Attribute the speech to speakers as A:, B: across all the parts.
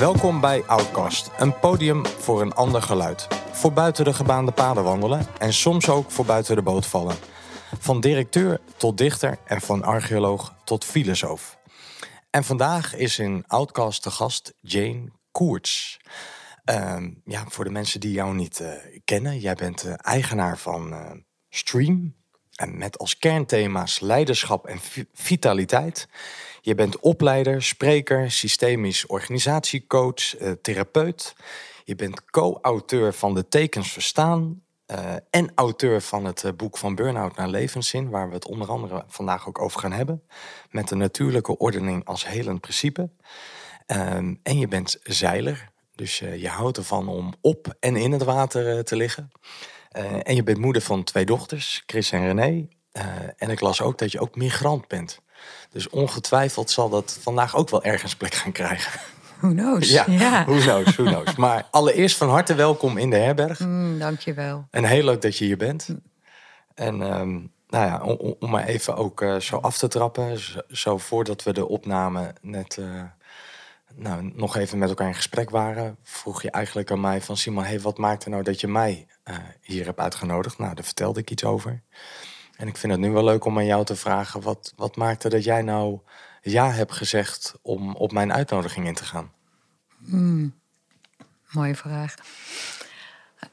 A: Welkom bij Outcast, een podium voor een ander geluid. Voor buiten de gebaande paden wandelen en soms ook voor buiten de boot vallen. Van directeur tot dichter en van archeoloog tot filosoof. En vandaag is in Outcast de gast Jane Koerts. Ehm, ja, voor de mensen die jou niet eh, kennen, jij bent uh, eigenaar van uh, Stream. En met als kernthema's leiderschap en vitaliteit. Je bent opleider, spreker, systemisch organisatiecoach, therapeut. Je bent co-auteur van De Tekens Verstaan. en auteur van het boek Van Burnout naar Levenszin, waar we het onder andere vandaag ook over gaan hebben. Met de natuurlijke ordening als helend principe. Ehm, en je bent zeiler, dus je houdt ervan om op en in het water te liggen. En je bent moeder van twee dochters, Chris en René. en ik las ook dat je ook migrant bent. Dus ongetwijfeld zal dat vandaag ook wel ergens plek gaan krijgen.
B: Who knows?
A: Ja, ja. who knows, who knows. Maar allereerst van harte welkom in de herberg.
B: Mm, dankjewel.
A: En heel leuk dat je hier bent. En um, nou ja, om, om maar even ook zo af te trappen. Zo, zo, voordat we de opname net nou, nog even met elkaar in gesprek waren, vroeg je eigenlijk aan mij van Simon, hey, wat maakte nou dat je mij uh, hier hebt uitgenodigd? Nou, daar vertelde ik iets over. En ik vind het nu wel leuk om aan jou te vragen, wat, wat maakte dat jij nou ja hebt gezegd om op mijn uitnodiging in te gaan?
B: Hmm, mooie vraag.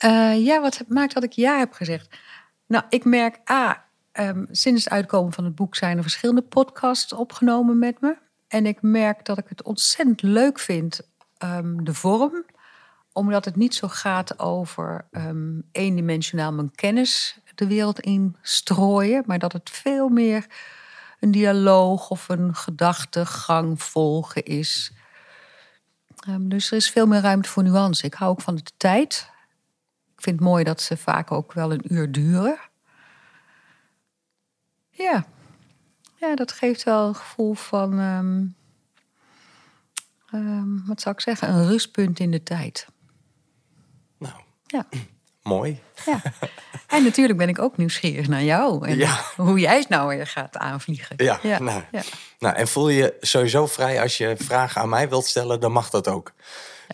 B: Uh, ja, wat maakt dat ik ja heb gezegd? Nou, ik merk, A, um, sinds het uitkomen van het boek zijn er verschillende podcasts opgenomen met me. En ik merk dat ik het ontzettend leuk vind, um, de vorm. Omdat het niet zo gaat over um, eendimensionaal mijn kennis de wereld in strooien. Maar dat het veel meer een dialoog of een gedachtegang volgen is. Um, dus er is veel meer ruimte voor nuance. Ik hou ook van de tijd. Ik vind het mooi dat ze vaak ook wel een uur duren. Ja, ja, dat geeft wel een gevoel van, um, um, wat zou ik zeggen, een rustpunt in de tijd.
A: Nou, ja. Mooi.
B: Ja. En natuurlijk ben ik ook nieuwsgierig naar jou en ja. hoe jij het nou weer gaat aanvliegen.
A: Ja, ja. Nou, ja. nou, en voel je sowieso vrij als je vragen aan mij wilt stellen, dan mag dat ook.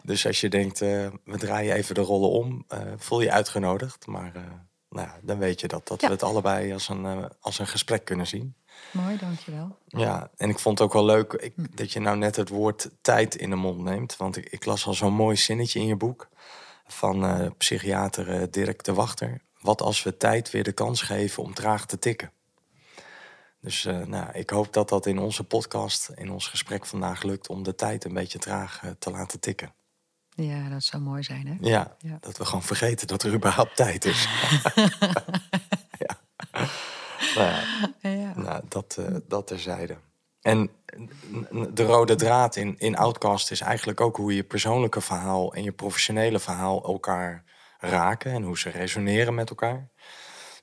A: Dus als je denkt, uh, we draaien even de rollen om, uh, voel je uitgenodigd. Maar uh, nou, dan weet je dat, dat we het allebei als een, als een gesprek kunnen zien.
B: Mooi, dankjewel.
A: Ja, en ik vond het ook wel leuk ik, hm. dat je nou net het woord tijd in de mond neemt. Want ik, ik las al zo'n mooi zinnetje in je boek van uh, psychiater uh, Dirk de Wachter. Wat als we tijd weer de kans geven om traag te tikken? Dus uh, nou, ik hoop dat dat in onze podcast, in ons gesprek vandaag lukt om de tijd een beetje traag te laten tikken.
B: Ja, dat zou mooi zijn, hè?
A: Ja, ja, dat we gewoon vergeten dat er überhaupt tijd is. ja. Nou ja, ja. Nou, dat, uh, dat terzijde. En de rode draad in, in Outcast is eigenlijk ook hoe je persoonlijke verhaal en je professionele verhaal elkaar raken en hoe ze resoneren met elkaar.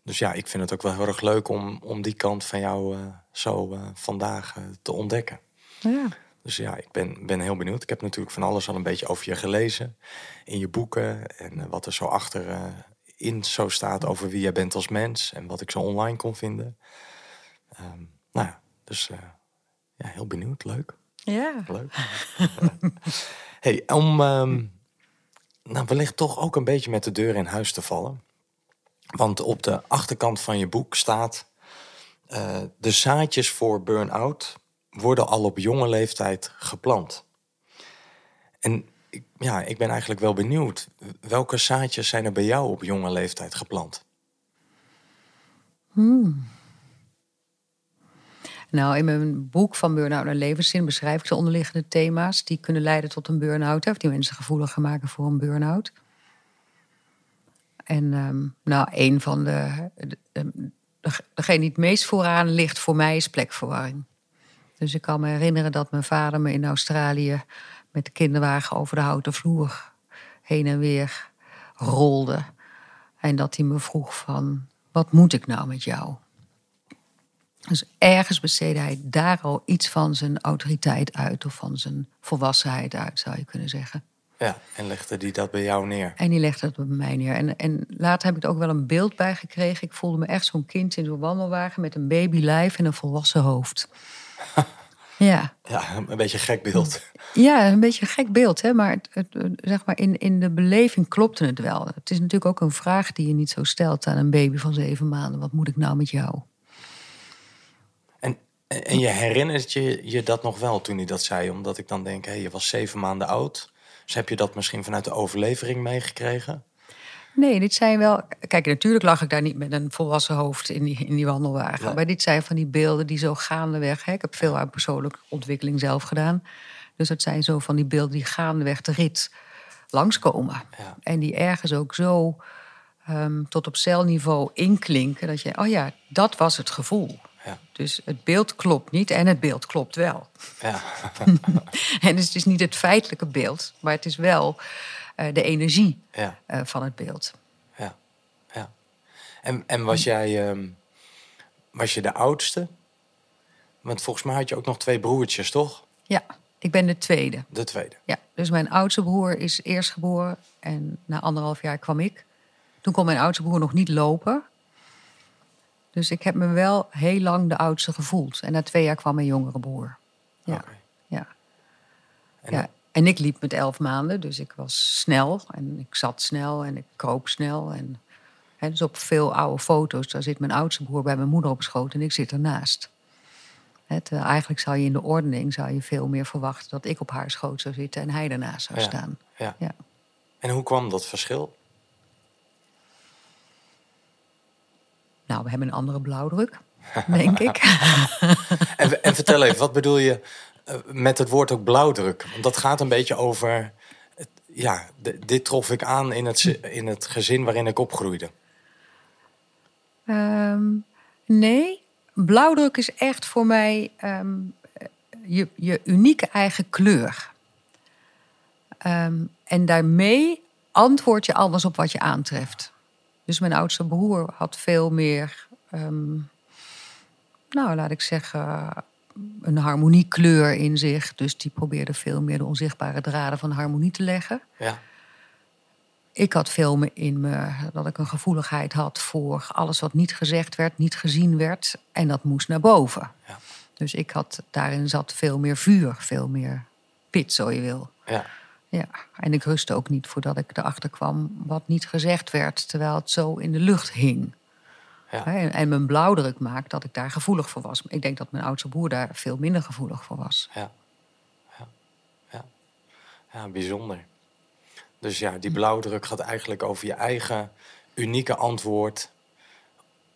A: Dus ja, ik vind het ook wel heel erg leuk om, om die kant van jou uh, zo uh, vandaag uh, te ontdekken.
B: Ja.
A: Dus ja, ik ben, ben heel benieuwd. Ik heb natuurlijk van alles al een beetje over je gelezen in je boeken en wat er zo achter in zo staat over wie jij bent als mens en wat ik zo online kon vinden. Um, nou ja, dus ja, heel benieuwd. Leuk.
B: Ja.
A: Leuk. hey, om um, nou, wellicht toch ook een beetje met de deur in huis te vallen. Want op de achterkant van je boek staat... Uh, de zaadjes voor burn-out worden al op jonge leeftijd geplant. En ja, ik ben eigenlijk wel benieuwd. Welke zaadjes zijn er bij jou op jonge leeftijd geplant?
B: Hmm. Nou, in mijn boek van Burn-out naar levenszin beschrijf ik de onderliggende thema's die kunnen leiden tot een burn-out. Of die mensen gevoeliger maken voor een burn-out. En um, nou, een van de, de, de, Degene die het meest vooraan ligt voor mij is plekverwarring. Dus ik kan me herinneren dat mijn vader me in Australië met de kinderwagen over de houten vloer heen en weer rolde. En dat hij me vroeg van, wat moet ik nou met jou? Dus ergens besteedde hij daar al iets van zijn autoriteit uit... of van zijn volwassenheid uit, zou je kunnen zeggen.
A: Ja, en legde die dat bij jou neer?
B: En die legde dat bij mij neer. En, en later heb ik er ook wel een beeld bij gekregen. Ik voelde me echt zo'n kind in zo'n wandelwagen... met een babylijf en een volwassen hoofd. Ja.
A: Ja, een beetje een gek beeld.
B: Ja, een beetje een gek beeld, hè? maar, het, het, zeg maar in, in de beleving klopte het wel. Het is natuurlijk ook een vraag die je niet zo stelt aan een baby van zeven maanden. Wat moet ik nou met jou?
A: En, je herinnert je, je dat nog wel toen hij dat zei? Omdat ik dan denk, hé, je was zeven maanden oud. Dus heb je dat misschien vanuit de overlevering meegekregen?
B: Nee, dit zijn wel. Kijk, natuurlijk lag ik daar niet met een volwassen hoofd in die, in die wandelwagen. Maar dit zijn van die beelden die zo gaandeweg. Hè, ik heb veel aan persoonlijke ontwikkeling zelf gedaan. Dus het zijn zo van die beelden die gaandeweg de rit langskomen.
A: Ja.
B: En die ergens ook zo um, tot op celniveau inklinken. Dat je, oh ja, dat was het gevoel.
A: Ja.
B: Dus het beeld klopt niet en het beeld klopt wel.
A: Ja.
B: en dus het is niet het feitelijke beeld, maar het is wel uh, de energie
A: ja.
B: uh, van het beeld.
A: Ja, ja. En, en was jij um, was je de oudste? Want volgens mij had je ook nog twee broertjes, toch?
B: Ja, ik ben de tweede.
A: De tweede.
B: Ja, dus mijn oudste broer is eerst geboren en na anderhalf jaar kwam ik. Toen kon mijn oudste broer nog niet lopen. Dus ik heb me wel heel lang de oudste gevoeld. En na twee jaar kwam mijn jongere broer. Ja. Ja.
A: En
B: ja. En ik liep met elf maanden, dus ik was snel. En ik zat snel en ik kroop snel. En, hè, dus op veel oude foto's, daar zit mijn oudste broer bij mijn moeder op schoot en ik zit ernaast. Hè, terwijl eigenlijk zou je in de ordening zou je veel meer verwachten dat ik op haar schoot zou zitten en hij ernaast zou
A: Ja.
B: staan.
A: Ja.
B: Ja.
A: En hoe kwam dat verschil?
B: Nou, we hebben een andere blauwdruk, denk ik.
A: En, en vertel even, wat bedoel je eh, met het woord ook blauwdruk? Want dat gaat een beetje over... Ja, dit trof ik aan in het, in het gezin waarin ik opgroeide.
B: Ehm, nee, blauwdruk is echt voor mij ehm, je, je unieke eigen kleur. Ehm, en daarmee antwoord je anders op wat je aantreft. Dus mijn oudste broer had veel meer, ehm, nou laat ik zeggen, een harmoniekleur in zich. Dus die probeerde veel meer de onzichtbare draden van harmonie te leggen.
A: Ja,
B: Ik had veel meer in me dat ik een gevoeligheid had voor alles wat niet gezegd werd, niet gezien werd. En dat moest naar boven.
A: Ja.
B: Dus ik had, daarin zat veel meer vuur, veel meer pit, zo je wil.
A: ja,
B: Ja. En ik rustte ook niet voordat ik erachter kwam wat niet gezegd werd, terwijl het zo in de lucht hing.
A: ja.
B: En, en mijn blauwdruk maakt dat ik daar gevoelig voor was. Ik denk dat mijn oudste broer daar veel minder gevoelig voor was.
A: Ja. Ja. Ja. ja, bijzonder. Dus ja, die blauwdruk gaat eigenlijk over je eigen unieke antwoord.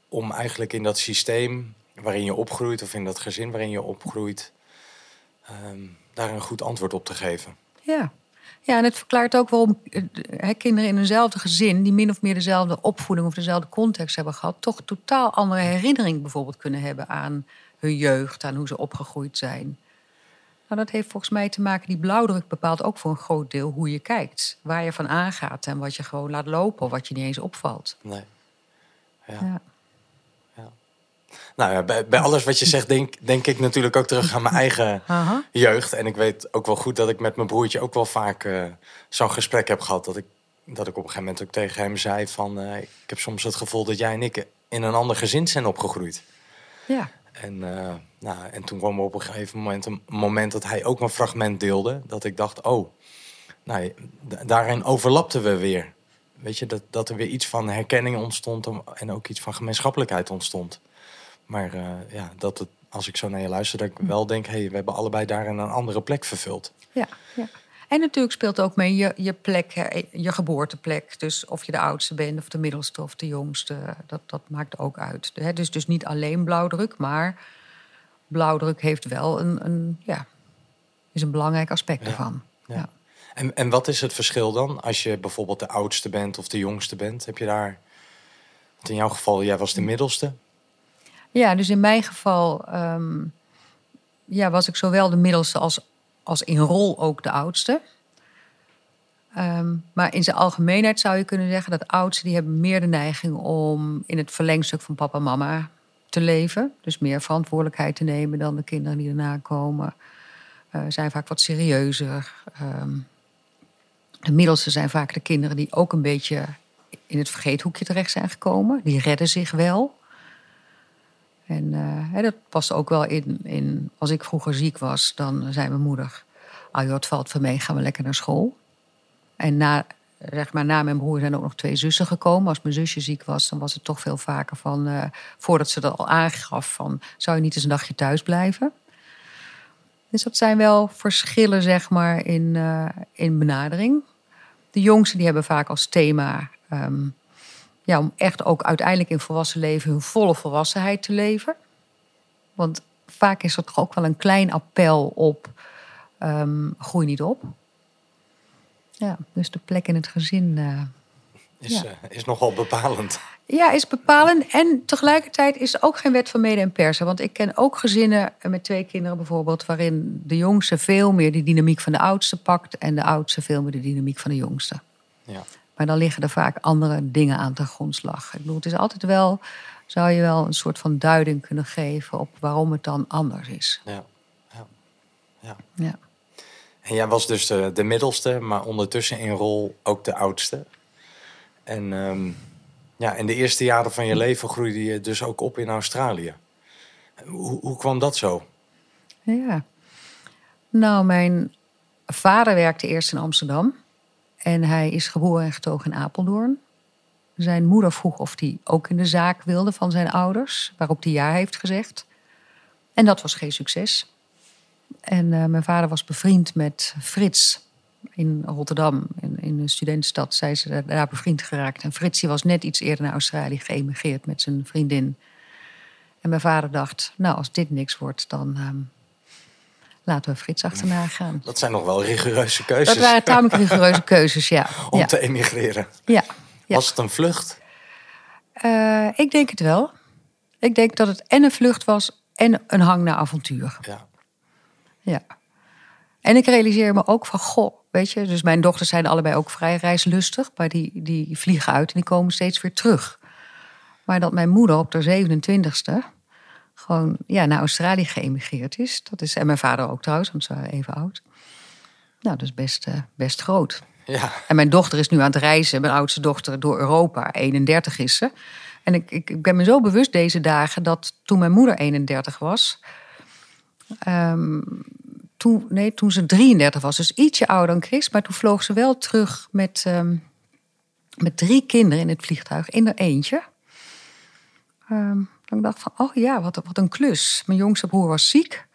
A: Om eigenlijk in dat systeem waarin je opgroeit, of in dat gezin waarin je opgroeit, ehm, daar een goed antwoord op te geven.
B: Ja. Ja, en het verklaart ook waarom eh, hè, kinderen in eenzelfde gezin, die min of meer dezelfde opvoeding of dezelfde context hebben gehad, toch totaal andere herinnering bijvoorbeeld kunnen hebben aan hun jeugd, aan hoe ze opgegroeid zijn. Nou, dat heeft volgens mij te maken, die blauwdruk bepaalt ook voor een groot deel hoe je kijkt. Waar je van aangaat en wat je gewoon laat lopen of wat je niet eens opvalt.
A: Nee. Ja.
B: Ja.
A: Nou ja, bij, bij alles wat je zegt, denk, denk ik natuurlijk ook terug aan mijn eigen jeugd. En ik weet ook wel goed dat ik met mijn broertje ook wel vaak eh, zo'n gesprek heb gehad. Dat ik, dat ik op een gegeven moment ook tegen hem zei van... eh, ik heb soms het gevoel dat jij en ik in een ander gezin zijn opgegroeid.
B: Ja.
A: En, eh, nou, en toen kwam er op een gegeven moment een moment dat hij ook een fragment deelde. Dat ik dacht, oh, nou, daarin overlapten we weer. Weet je, dat, dat er weer iets van herkenning ontstond en ook iets van gemeenschappelijkheid ontstond. Maar eh, ja, dat het, als ik zo naar je luister, dat ik wel denk, hé, hey, we hebben allebei daarin een andere plek vervuld.
B: Ja, ja. En natuurlijk speelt ook mee je, je plek, hè, je geboorteplek. Dus of je de oudste bent, of de middelste, of de jongste. Dat, dat maakt ook uit. Hè, Dus, dus niet alleen blauwdruk, maar blauwdruk heeft wel een, een ja, is een belangrijk aspect
A: Ja,
B: ervan.
A: ja.
B: Ja.
A: En, en wat is het verschil dan als je bijvoorbeeld de oudste bent of de jongste bent? Heb je daar, want in jouw geval, jij was de middelste.
B: Ja, dus in mijn geval ehm, ja, was ik zowel de middelste als, als in rol ook de oudste. Ehm, maar in zijn algemeenheid zou je kunnen zeggen dat oudsten die hebben meer de neiging om in het verlengstuk van papa en mama te leven. Dus meer verantwoordelijkheid te nemen dan de kinderen die erna komen. Eh, zijn vaak wat serieuzer. Ehm, de middelste zijn vaak de kinderen die ook een beetje in het vergeethoekje terecht zijn gekomen. Die redden zich wel. En eh, dat past ook wel in, in. Als ik vroeger ziek was, dan zei mijn moeder: Ah, joh, valt van mee, gaan we lekker naar school. En na, zeg maar, na mijn broer zijn ook nog twee zussen gekomen. Als mijn zusje ziek was, dan was het toch veel vaker van. eh, voordat ze dat al aangaf: van, Zou je niet eens een dagje thuis blijven? Dus dat zijn wel verschillen, zeg maar, in, eh, in benadering. De jongsten die hebben vaak als thema. ehm, ja, om echt ook uiteindelijk in volwassen leven hun volle volwassenheid te leven. Want vaak is er toch ook wel een klein appel op ehm, groei niet op. Ja, dus de plek in het gezin eh,
A: Is,
B: Ja.
A: eh, is nogal bepalend.
B: ja, is bepalend. En tegelijkertijd is er ook geen wet van mede en persen. Want ik ken ook gezinnen met twee kinderen bijvoorbeeld... waarin de jongste veel meer de dynamiek van de oudste pakt... en de oudste veel meer de dynamiek van de jongste.
A: Ja.
B: Maar dan liggen er vaak andere dingen aan ten grondslag. Ik bedoel, het is altijd wel, zou je wel een soort van duiding kunnen geven op waarom het dan anders is.
A: Ja. Ja. ja.
B: Ja.
A: En jij was dus de, de middelste, maar ondertussen in rol ook de oudste. En ehm, ja, in de eerste jaren van je leven groeide je dus ook op in Australië. Hoe, hoe kwam dat zo?
B: ja. Nou, mijn vader werkte eerst in Amsterdam. En hij is geboren en getogen in Apeldoorn. Zijn moeder vroeg of hij ook in de zaak wilde van zijn ouders. Waarop hij ja heeft gezegd. En dat was geen succes. En eh, mijn vader was bevriend met Frits in Rotterdam. In, een studentenstad zijn ze daar bevriend geraakt. En Frits die was net iets eerder naar Australië geëmigreerd met zijn vriendin. En mijn vader dacht, nou als dit niks wordt, dan ehm, laten we Frits achterna gaan.
A: Dat zijn nog wel rigoureuze keuzes
B: Dat waren tamelijk rigoureuze keuzes, ja.
A: om
B: ja.
A: te emigreren.
B: ja. ja.
A: Was het een vlucht?
B: Eh, ik denk het wel. Ik denk dat het en een vlucht was en een hang naar avontuur.
A: Ja.
B: Ja. En ik realiseer me ook van, goh, weet je, dus mijn dochters zijn allebei ook vrij reislustig, maar die, die vliegen uit en die komen steeds weer terug. Maar dat mijn moeder op de 27ste gewoon ja, naar Australië geëmigreerd is, dat is, en mijn vader ook trouwens, want ze waren even oud. Nou, dat is best, eh, best groot.
A: Ja.
B: En mijn dochter is nu aan het reizen, mijn oudste dochter, door Europa. 31 is ze. En ik, ik, ik ben me zo bewust deze dagen dat toen mijn moeder 31 was. ehm, toen, nee, toen ze 33 was, dus ietsje ouder dan Chris. Maar toen vloog ze wel terug met, ehm, met drie kinderen in het vliegtuig, in er eentje. Ehm, dan dacht ik van, oh ja, wat, wat een klus. Mijn jongste broer was ziek.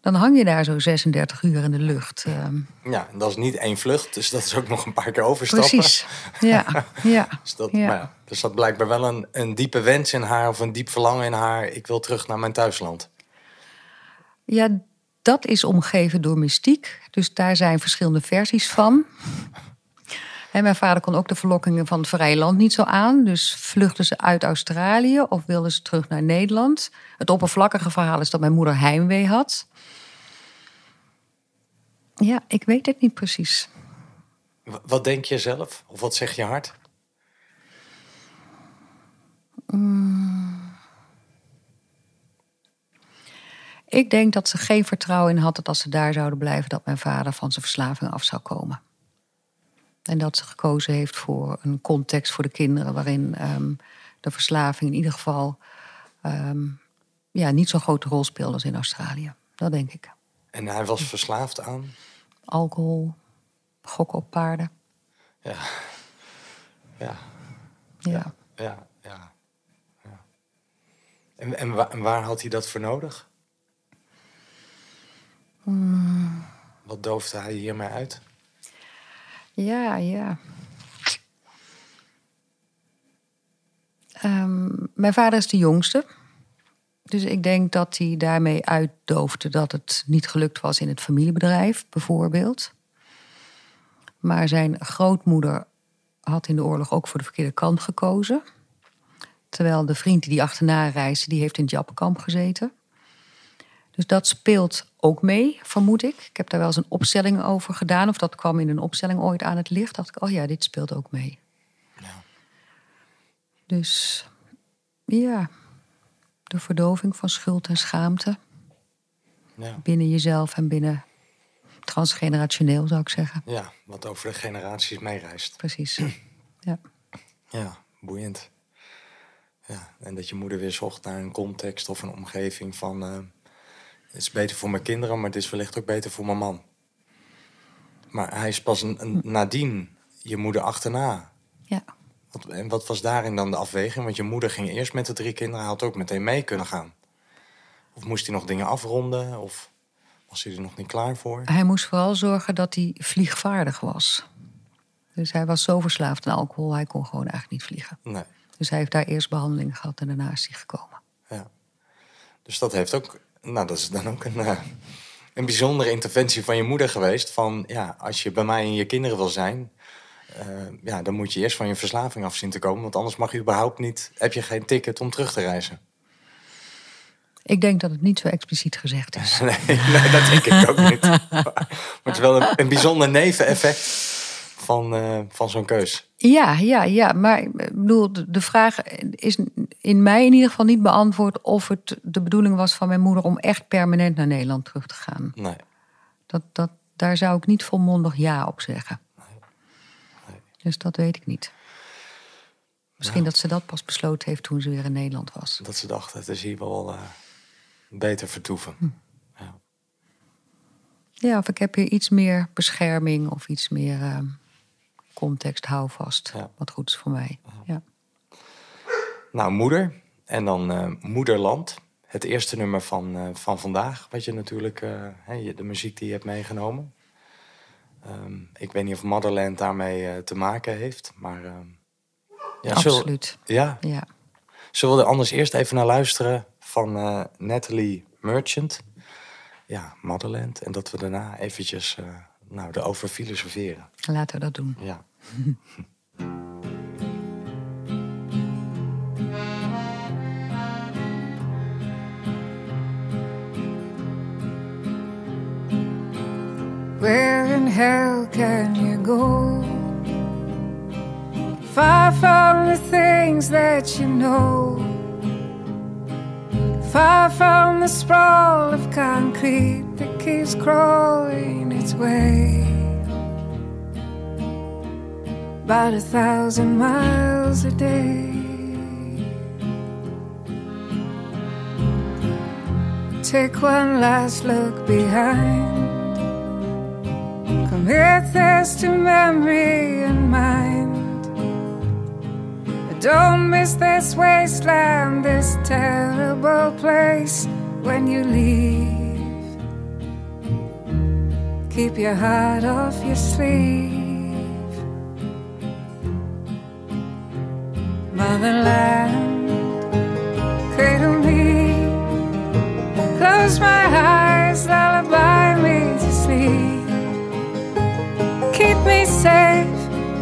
B: Dan hang je daar zo 36 uur in de lucht. ehm.
A: ja, en dat is niet één vlucht, dus dat is ook nog een paar keer overstappen.
B: Precies. Ja, ja.
A: Dus dat,
B: Ja.
A: maar ja, dus dat blijkbaar wel een, een diepe wens in haar of een diep verlangen in haar. Ik wil terug naar mijn thuisland.
B: Ja, dat is omgeven door mystiek. Dus daar zijn verschillende versies van. En mijn vader kon ook de verlokkingen van het vrije land niet zo aan. Dus vluchtten ze uit Australië of wilden ze terug naar Nederland. Het oppervlakkige verhaal is dat mijn moeder heimwee had. Ja, ik weet het niet precies.
A: Wat denk je zelf? Of wat zegt je hart?
B: Ik denk dat ze geen vertrouwen in had dat als ze daar zouden blijven, dat mijn vader van zijn verslaving af zou komen. En dat ze gekozen heeft voor een context voor de kinderen waarin ehm, de verslaving in ieder geval ehm, ja, niet zo'n grote rol speelde als in Australië. Dat denk ik.
A: En hij was verslaafd aan?
B: Alcohol, gokken op paarden.
A: Ja. Ja.
B: Ja.
A: Ja. Ja. ja. En, en, wa- en waar had hij dat voor nodig? Wat doofde hij hiermee uit?
B: Ja, ja. Ehm, mijn vader is de jongste. Dus ik denk dat hij daarmee uitdoofde dat het niet gelukt was in het familiebedrijf, bijvoorbeeld. Maar zijn grootmoeder had in de oorlog ook voor de verkeerde kant gekozen. Terwijl de vriend die achterna reisde, die heeft in het Jappenkamp gezeten. Dus dat speelt ook mee, vermoed ik. Ik heb daar wel eens een opstelling over gedaan. Of dat kwam in een opstelling ooit aan het licht. dacht ik, oh ja, dit speelt ook mee.
A: Ja.
B: Dus ja, de verdoving van schuld en schaamte.
A: Ja.
B: Binnen jezelf en binnen transgenerationeel, zou ik zeggen.
A: ja, wat over de generaties meereist.
B: Precies. Ja.
A: Ja, boeiend. Ja, en dat je moeder weer zocht naar een context of een omgeving van... eh, het is beter voor mijn kinderen, maar het is wellicht ook beter voor mijn man. Maar hij is pas een, een- nadien je moeder achterna.
B: Ja.
A: Wat, en wat was daarin dan de afweging? Want je moeder ging eerst met de drie kinderen, hij had ook meteen mee kunnen gaan. Of moest hij nog dingen afronden? Of was hij er nog niet klaar voor?
B: Hij moest vooral zorgen dat hij vliegvaardig was. Dus hij was zo verslaafd aan alcohol, hij kon gewoon eigenlijk niet vliegen.
A: Nee.
B: Dus hij heeft daar eerst behandeling gehad en daarna is hij gekomen.
A: Ja. Dus dat heeft ook, nou, dat is dan ook een, eh, een bijzondere interventie van je moeder geweest. Van ja, als je bij mij en je kinderen wil zijn, eh, ja, dan moet je eerst van je verslaving af zien te komen. Want anders mag je überhaupt niet, heb je geen ticket om terug te reizen.
B: Ik denk dat het niet zo expliciet gezegd is.
A: Nee, nee dat denk ik ook niet. Maar het is wel een, een bijzonder neveneffect van, eh, van zo'n keus.
B: Ja, ja, ja. Maar ik bedoel, de vraag is in mij in ieder geval niet beantwoord of het de bedoeling was van mijn moeder om echt permanent naar Nederland terug te gaan.
A: Nee.
B: Dat, dat, daar zou ik niet volmondig ja op zeggen. Dus dat weet ik niet. Misschien dat ze dat pas besloten heeft toen ze weer in Nederland was.
A: Dat ze dachten, het is hier wel eh, beter vertoeven. Ja.
B: Ja, of ik heb hier iets meer bescherming of iets meer eh, context, houvast.
A: Ja.
B: Wat goed is voor mij. Ja.
A: Nou, moeder. En dan eh, Moederland. Het eerste nummer van, eh, van vandaag. Wat je natuurlijk, eh, de muziek die je hebt meegenomen. Ehm, ik weet niet of Motherland daarmee te maken heeft. Maar ehm, ja, zullen-
B: Absoluut.
A: ja,
B: Ja.
A: zullen we er anders eerst even naar luisteren van Natalie Merchant. Ja, Motherland. En dat we daarna eventjes nou, erover filosoferen.
B: Laten we dat doen.
A: Ja.
C: Where in hell can you go? Far from the things that you know. Far from the sprawl of concrete that keeps crawling its way. About a thousand miles a day. Take one last look behind. Commit this to memory and mind. Don't miss this wasteland, this terrible place when you leave. Keep your heart off your sleeve. Motherland, cradle me. Close my eyes, lullaby me to sleep. Keep me safe,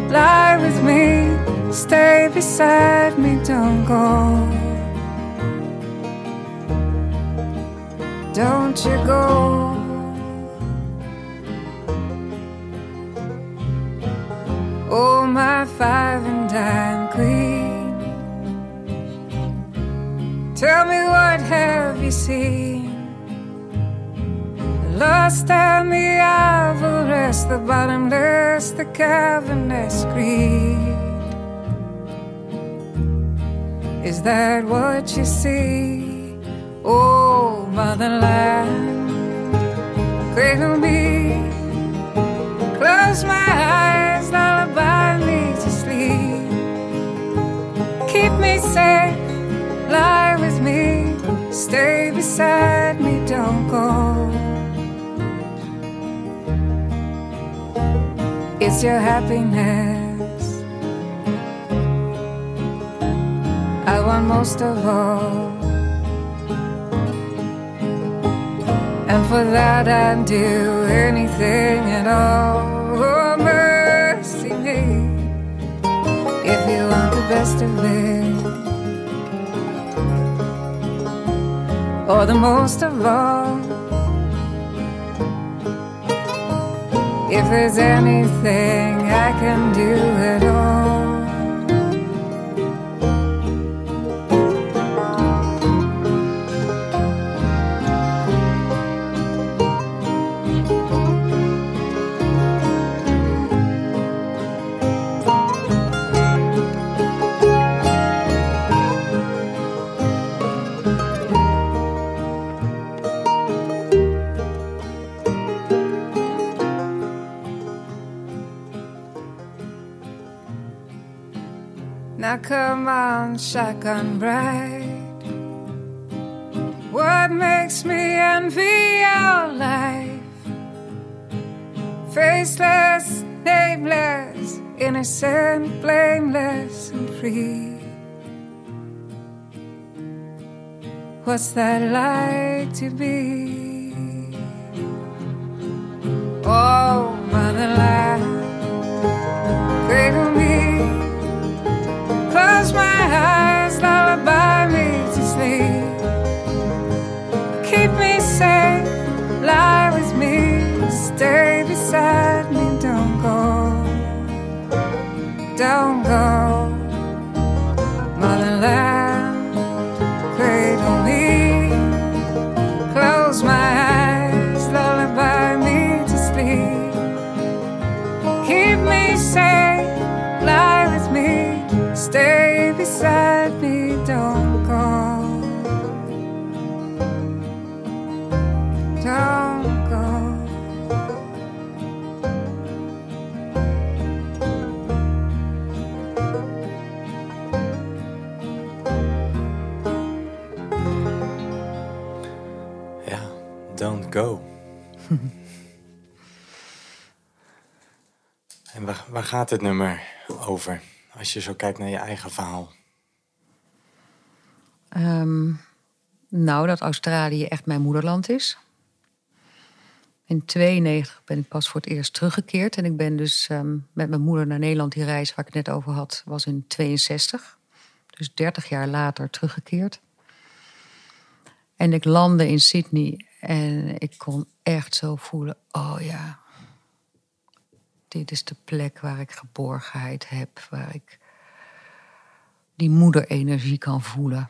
C: lie with me, stay beside me, don't go. Don't you go. Oh, my five and dime queen. Tell me what have you seen? Lust and the avarice, the bottomless, the cavernous greed. Is that what you see? Oh, motherland, cradle me, close my eyes, to sleep. Keep me safe, lie with me, stay beside me, don't go. It's your happiness. I want most of all. And for that I'd do anything at all. Best of it. Or the most of all. If there's anything I can do at all. Now come on, shotgun bright. What makes me envy your life? Faceless, nameless, innocent, blameless, and free. What's that like to be?
A: Waar, gaat het nummer over? Als je zo kijkt naar je eigen verhaal.
B: Ehm, nou, dat Australië echt mijn moederland is. In 92 ben ik pas voor het eerst teruggekeerd. En ik ben dus ehm, met mijn moeder naar Nederland. Die reis waar ik het net over had, was in 62. Dus 30 jaar later teruggekeerd. En ik landde in Sydney en ik kon echt zo voelen: oh ja, dit is de plek waar ik geborgenheid heb, waar ik die moederenergie kan voelen.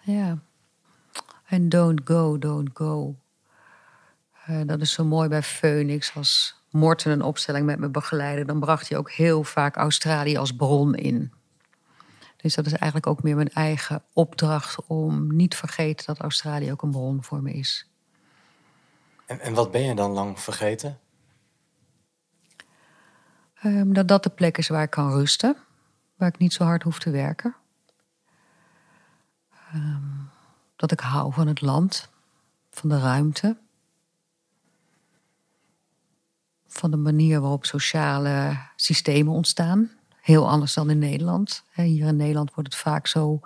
B: Ja. En don't go, don't go. Eh, dat is zo mooi bij Phoenix. Als Morten een opstelling met me begeleidde, dan bracht hij ook heel vaak Australië als bron in. Dus dat is eigenlijk ook meer mijn eigen opdracht om niet te vergeten dat Australië ook een bron voor me is.
A: En, en wat ben je dan lang vergeten?
B: Ehm, dat dat de plek is waar ik kan rusten, waar ik niet zo hard hoef te werken. Ehm, dat ik hou van het land, van de ruimte. Van de manier waarop sociale systemen ontstaan. Heel anders dan in Nederland. Hier in Nederland wordt het vaak zo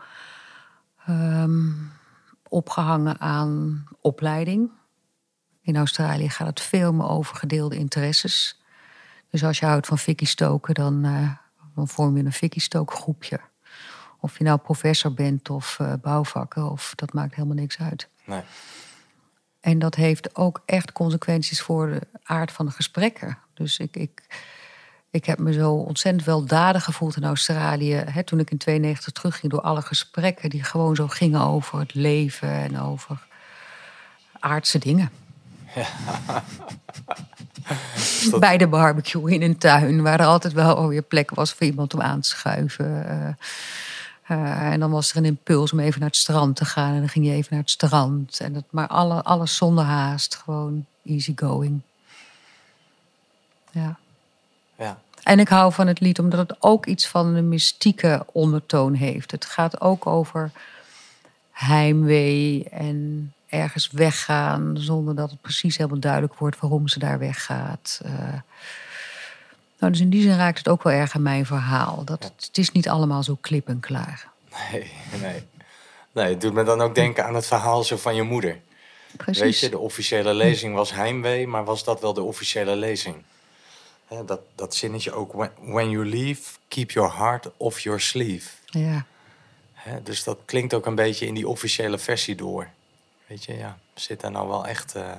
B: ehm, opgehangen aan opleiding. In Australië gaat het veel meer over gedeelde interesses. Dus als je houdt van fikkie stoken, dan, eh, dan vorm je een fikkie stookgroepje. Of je nou professor bent of eh, bouwvakker, of dat maakt helemaal niks uit.
A: Nee.
B: En dat heeft ook echt consequenties voor de aard van de gesprekken. Dus ik, ik, ik heb me zo ontzettend weldadig gevoeld in Australië. Hè, toen ik in 92 terugging door alle gesprekken die gewoon zo gingen over het leven en over aardse dingen.
A: Dat-
B: Bij de barbecue in een tuin, waar er altijd wel weer plek was voor iemand om aan te schuiven. eh. Eh, en dan was er een impuls om even naar het strand te gaan. En dan ging je even naar het strand. En dat, maar alle, alles zonder haast. Gewoon easy going. Ja.
A: Ja.
B: En ik hou van het lied omdat het ook iets van een mystieke ondertoon heeft. Het gaat ook over heimwee en ergens weggaan zonder dat het precies helemaal duidelijk wordt waarom ze daar weggaat. Eh, nou, dus in die zin raakt het ook wel erg aan mijn verhaal. Dat het, het is niet allemaal zo klip en klaar.
A: Nee, nee. Nee, het doet me dan ook denken aan het verhaal zo van je moeder.
B: Precies.
A: Weet je, de officiële lezing was heimwee, maar was dat wel de officiële lezing? Dat, dat zinnetje ook, when, when you leave, keep your heart off your sleeve.
B: Ja.
A: Dus dat klinkt ook een beetje in die officiële versie door. Weet je, ja, zit daar nou wel echt eh,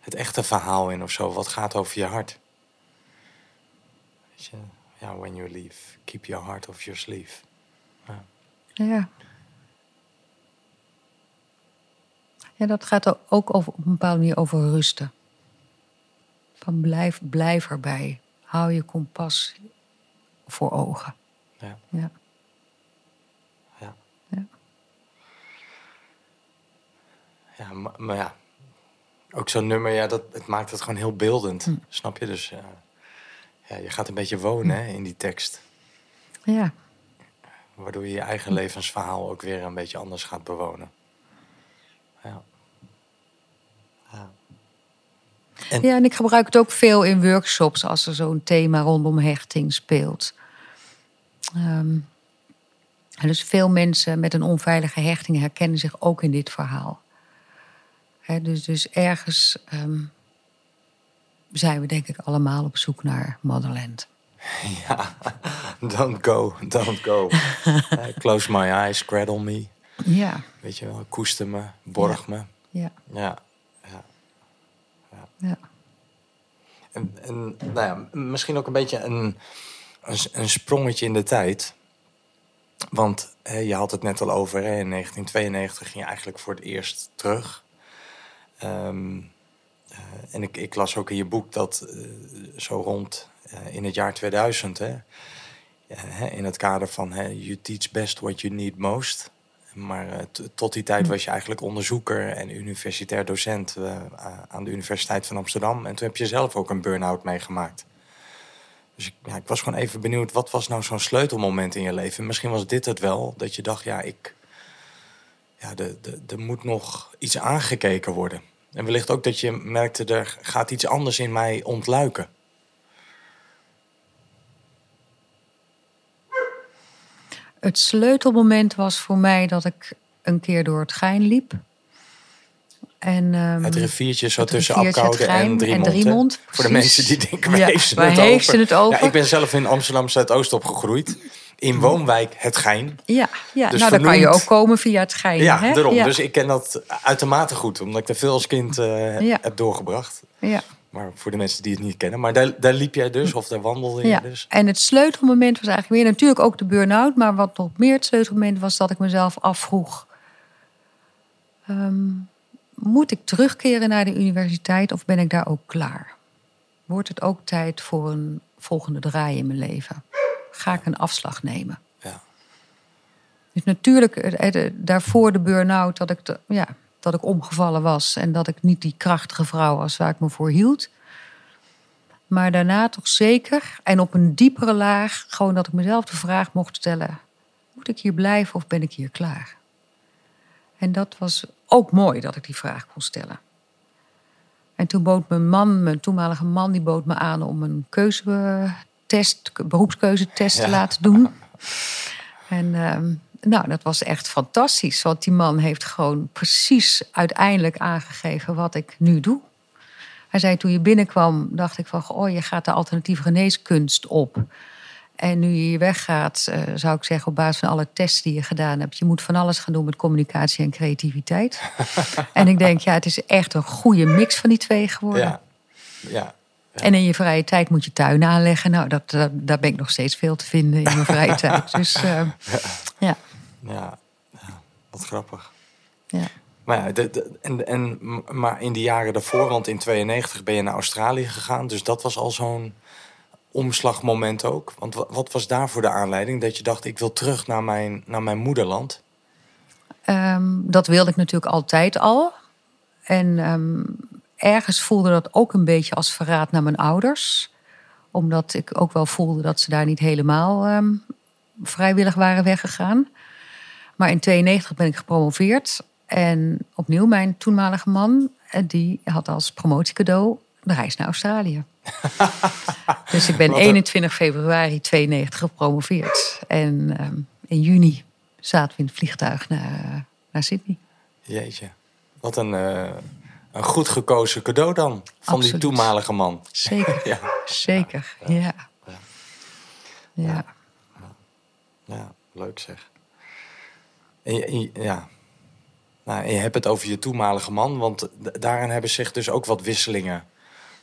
A: het echte verhaal in of zo? Wat gaat over je hart? Weet je, ja, when you leave, keep your heart off your sleeve.
B: Ja. Ja, dat gaat ook over, op een bepaalde manier over rusten. Van blijf, blijf erbij. Hou je kompas voor ogen.
A: Ja.
B: Ja.
A: Ja.
B: Ja.
A: Ja, maar, maar ja, ook zo'n nummer, ja, dat, het maakt het gewoon heel beeldend. Snap je? Dus eh, Ja, je gaat een beetje wonen hè, in die tekst.
B: Ja.
A: Waardoor je je eigen levensverhaal ook weer een beetje anders gaat bewonen. Ja. Ja. En-
B: ja, en ik gebruik het ook veel in workshops als er zo'n thema rondom hechting speelt. Ehm, dus veel mensen met een onveilige hechting herkennen zich ook in dit verhaal. Dus, dus ergens ehm, zijn we denk ik allemaal op zoek naar Motherland.
A: Ja, don't go, don't go. Eh, Close my eyes, cradle me.
B: Ja,
A: Weet je wel, koester me, borg me.
B: ja,
A: Ja, ja.
B: ja.
A: En, en nou ja, misschien ook een beetje een, een, een sprongetje in de tijd. Want hè, je had het net al over, hè, in 1992 ging je eigenlijk voor het eerst terug. Ehm, eh, en ik, ik las ook in je boek dat eh, zo rond eh, in het jaar 2000, hè, in het kader van hè, you teach best what you need most. Maar tot die tijd was je eigenlijk onderzoeker en universitair docent aan de Universiteit van Amsterdam. En toen heb je zelf ook een burn-out meegemaakt. Dus ik, ja, ik was gewoon even benieuwd, wat was nou zo'n sleutelmoment in je leven? Misschien was dit het wel, dat je dacht, ja, ik, ja er de, er moet nog iets aangekeken worden. En wellicht ook dat je merkte, er gaat iets anders in mij ontluiken.
B: Het sleutelmoment was voor mij dat ik een keer door het Gein liep. En, ehm,
A: Het riviertje zo
B: het
A: tussen Apkoude en Driemond. Voor de mensen die denken, waar
B: Ja,
A: heeft ze het over? Ja, ik ben zelf in Amsterdam Zuidoost opgegroeid. In woonwijk Het Gein.
B: ja, ja.
A: Dus
B: nou dan kan je
A: vernoemd-
B: ook komen via het Gein.
A: Ja,
B: hè?
A: daarom.
B: Ja,
A: Dus ik ken dat uitermate goed. Omdat ik er veel als kind eh,
B: Ja.
A: heb doorgebracht.
B: ja,
A: Maar voor de mensen die het niet kennen. Maar daar, daar liep jij dus, of daar wandelde je
B: ja.
A: dus.
B: En het sleutelmoment was eigenlijk weer natuurlijk ook de burn-out. Maar wat nog meer het sleutelmoment was dat ik mezelf afvroeg... ehm, moet ik terugkeren naar de universiteit of ben ik daar ook klaar? Wordt het ook tijd voor een volgende draai in mijn leven? Ga ik een afslag nemen?
A: Ja.
B: Dus natuurlijk, eh, eh, daarvoor de burn-out, dat ik, de- ja, dat ik omgevallen was en dat ik niet die krachtige vrouw was waar ik me voor hield. Maar daarna toch zeker, en op een diepere laag, gewoon dat ik mezelf de vraag mocht stellen: moet ik hier blijven of ben ik hier klaar? En dat was ook mooi dat ik die vraag kon stellen. En toen bood mijn man, mijn toenmalige man, die bood me aan om een keuzetest, beroepskeuzetest
A: Ja.
B: laten doen. En ehm, nou, dat was echt fantastisch. Want die man heeft gewoon precies uiteindelijk aangegeven wat ik nu doe. Hij zei toen je binnenkwam, dacht ik van... oh, je gaat de alternatieve geneeskunst op. En nu je hier weggaat, eh, zou ik zeggen... op basis van alle tests die je gedaan hebt... je moet van alles gaan doen met communicatie en creativiteit. en ik denk, ja, het is echt een goede mix van die twee geworden.
A: Ja. ja.
B: En in je vrije tijd moet je tuin aanleggen. Nou, dat, dat- daar ben ik nog steeds veel te vinden in mijn vrije tijd. Dus eh, ja,
A: Ja. ja. Wat grappig.
B: ja.
A: Maar, ja, de, de- en, en, maar in de jaren daarvoor, want in 92 ben je naar Australië gegaan. Dus dat was al zo'n omslagmoment ook. Want wa- wat was daarvoor de aanleiding? Dat je dacht, ik wil terug naar mijn, naar mijn moederland.
B: Ehm, dat wilde ik natuurlijk altijd al. En ehm, ergens voelde dat ook een beetje als verraad naar mijn ouders. Omdat ik ook wel voelde dat ze daar niet helemaal ehm, vrijwillig waren weggegaan. Maar in 92 ben ik gepromoveerd. En opnieuw mijn toenmalige man, eh, die had als promotiecadeau de reis naar Australië. dus ik ben
A: Wat een-
B: 21 februari 92 gepromoveerd. En ehm, in juni zaten we in het vliegtuig naar, naar Sydney.
A: Jeetje. Wat een, eh, een goed gekozen cadeau dan. Van die toenmalige man.
B: Zeker,
A: Ja.
B: zeker. Ja. Ja.
A: Ja, leuk zeg. En je, ja. Nou, en je hebt het over je toenmalige man, want daarin hebben zich dus ook wat wisselingen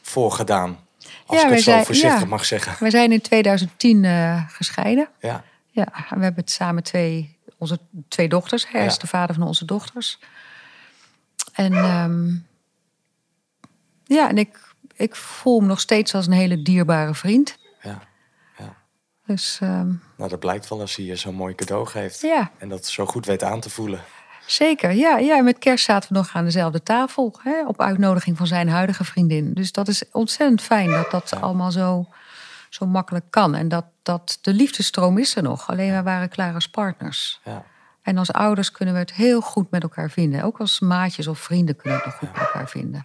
A: voor gedaan. Als
B: Ja,
A: ik het zo
B: zijn-
A: voorzichtig
B: ja.
A: mag zeggen.
B: We zijn in 2010 eh, gescheiden.
A: Ja,
B: Ja, we hebben het samen twee, onze twee dochters. Hij is de vader van onze dochters. En ehm, ja, en ik, ik voel me nog steeds als een hele dierbare vriend.
A: ja. ja.
B: Dus ehm,
A: Nou, dat blijkt wel als hij je zo'n mooi cadeau geeft.
B: ja,
A: En dat zo goed weet aan te voelen.
B: zeker. Ja, ja, met kerst zaten we nog aan dezelfde tafel. Hè, op uitnodiging van zijn huidige vriendin. Dus dat is ontzettend fijn dat dat allemaal zo zo makkelijk kan. En dat, dat de liefdestroom is er nog. Alleen wij waren klaar als partners.
A: Ja.
B: En als ouders kunnen we het heel goed met elkaar vinden. Ook als maatjes of vrienden kunnen we het nog goed met elkaar vinden.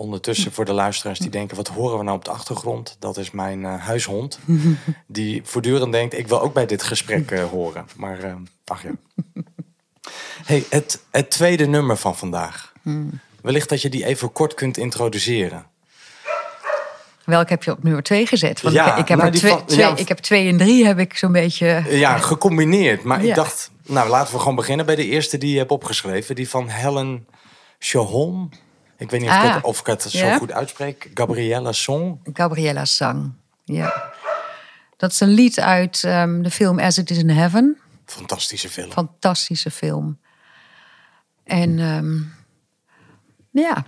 A: Ondertussen voor de luisteraars die denken, wat horen we nou op de achtergrond? Dat is mijn eh, huishond. Die voortdurend denkt, ik wil ook bij dit gesprek eh, horen. Maar eh, ach ja. Hey, het, het tweede nummer van vandaag. Wellicht dat je die even kort kunt introduceren.
B: Welke heb je op nummer twee gezet? Want
A: Ja,
B: ik, ik, heb
A: nou,
B: er twee,
A: van-
B: twee-
A: ja.
B: ik heb twee en drie heb ik zo'n beetje...
A: Ja, gecombineerd. Maar ik dacht, nou laten we gewoon beginnen bij de eerste die je hebt opgeschreven. Die van Helen Chahon. Ik weet niet of, ik,
B: Ah.
A: het, of ik het zo
B: Ja?
A: goed uitspreek. Gabriella Song.
B: Gabriella Sang. Ja. Dat is een lied uit ehm, de film As It Is in Heaven.
A: Fantastische film.
B: Fantastische film. En ehm, ja,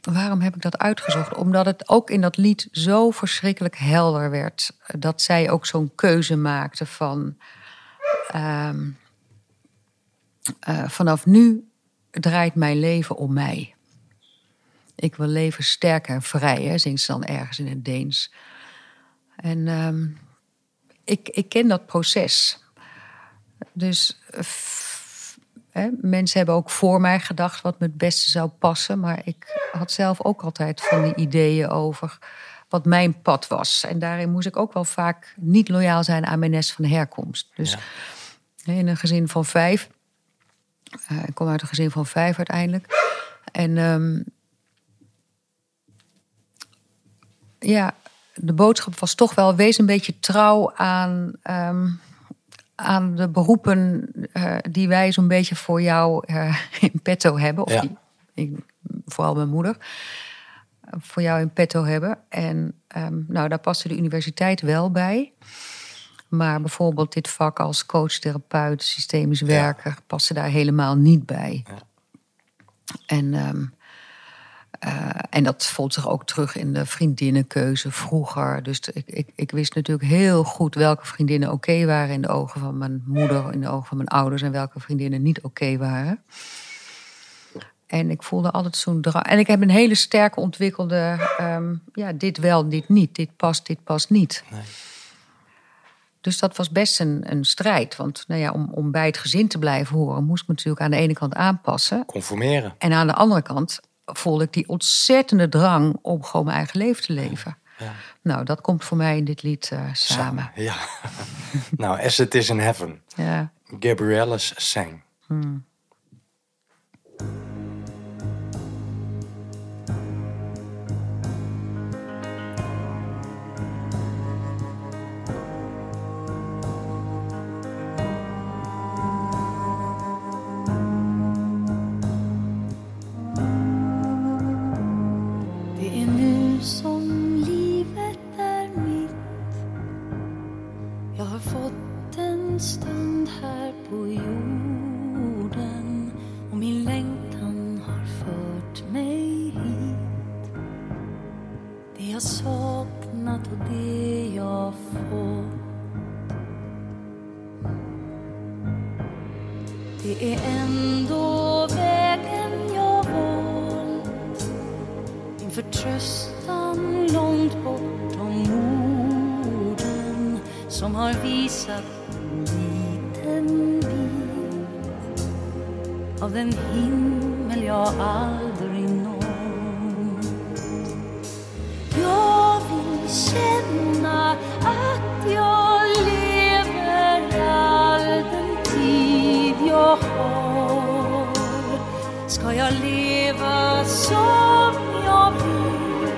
B: waarom heb ik dat uitgezocht? Omdat het ook in dat lied zo verschrikkelijk helder werd. Dat zij ook zo'n keuze maakte van... ehm, eh, vanaf nu draait mijn leven om mij. Ik wil leven sterk en vrij, hè, zingt ze dan ergens in het Deens. En ehm, ik, ik ken dat proces. Dus f- hè, mensen hebben ook voor mij gedacht wat me het beste zou passen. Maar ik had zelf ook altijd van die ideeën over wat mijn pad was. En daarin moest ik ook wel vaak niet loyaal zijn aan mijn nest van herkomst. Dus
A: Ja.
B: hè, in een gezin van vijf. eh, ik kom uit een gezin van vijf uiteindelijk. En ehm, ja, de boodschap was toch wel: wees een beetje trouw aan, ehm, aan de beroepen eh, die wij zo'n beetje voor jou eh, in petto hebben. Of
A: Ja.
B: die, ik, vooral mijn moeder. Voor jou in petto hebben. En ehm, nou, daar paste de universiteit wel bij. Maar bijvoorbeeld dit vak als coach, therapeut, systemisch werker paste daar helemaal niet bij.
A: Ja.
B: En, ehm, eh, en dat voelt zich ook terug in de vriendinnenkeuze vroeger. Dus t- ik, ik, ik wist natuurlijk heel goed welke vriendinnen oké waren in de ogen van mijn moeder, in de ogen van mijn ouders en welke vriendinnen niet oké waren. En ik voelde altijd zo'n drang. En ik heb een hele sterk ontwikkelde, ehm, ja, dit wel, dit niet. Dit past, dit past niet.
A: Nee.
B: Dus dat was best een, een strijd. Want nou ja, om, om bij het gezin te blijven horen, moest ik me natuurlijk aan de ene kant aanpassen.
A: Conformeren.
B: En aan de andere kant voelde ik die ontzettende drang om gewoon mijn eigen leven te leven.
A: Ja.
B: Nou, dat komt voor mij in dit lied eh, samen.
A: Ja. nou, As It Is in Heaven.
B: Ja.
A: Gabriella's Sang.
D: Det visat en liten bit av den himmel jag aldrig nått. Jag vill känna att jag lever all den tid jag har Ska jag leva som jag vill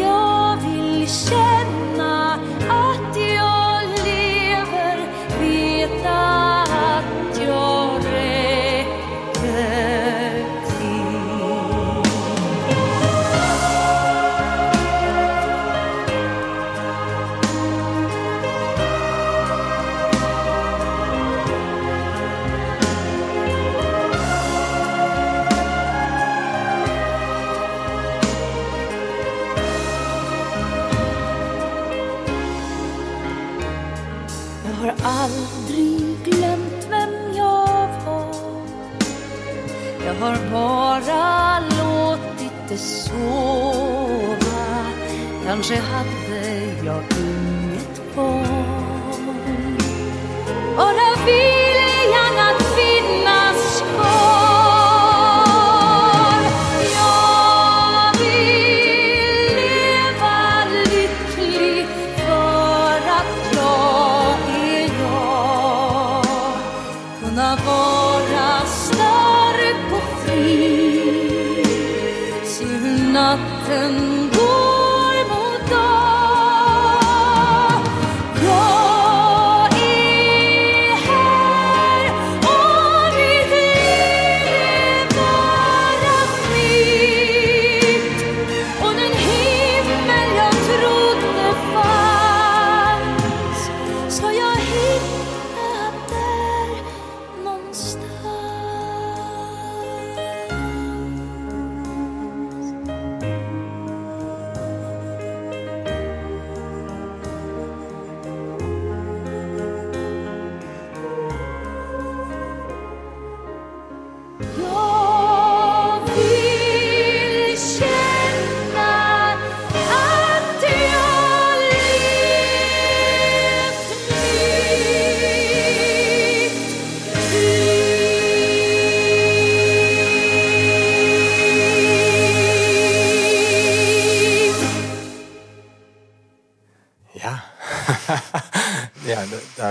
D: Jag vill känna Kanske hade jag inget val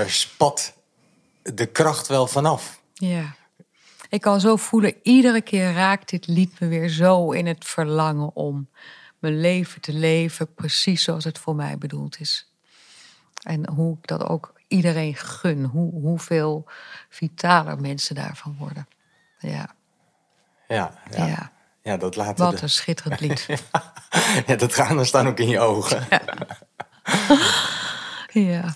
A: daar spat de kracht wel vanaf.
B: Ja. Ik kan zo voelen, iedere keer raakt dit lied me weer zo in het verlangen om mijn leven te leven precies zoals het voor mij bedoeld is. En hoe ik dat ook iedereen gun, hoe, hoeveel vitaler mensen daarvan worden. Ja,
A: Ja, ja.
B: ja.
A: ja. dat laat
B: wat
A: de-
B: een schitterend lied.
A: ja, de tranen staan ook in je ogen.
B: Ja.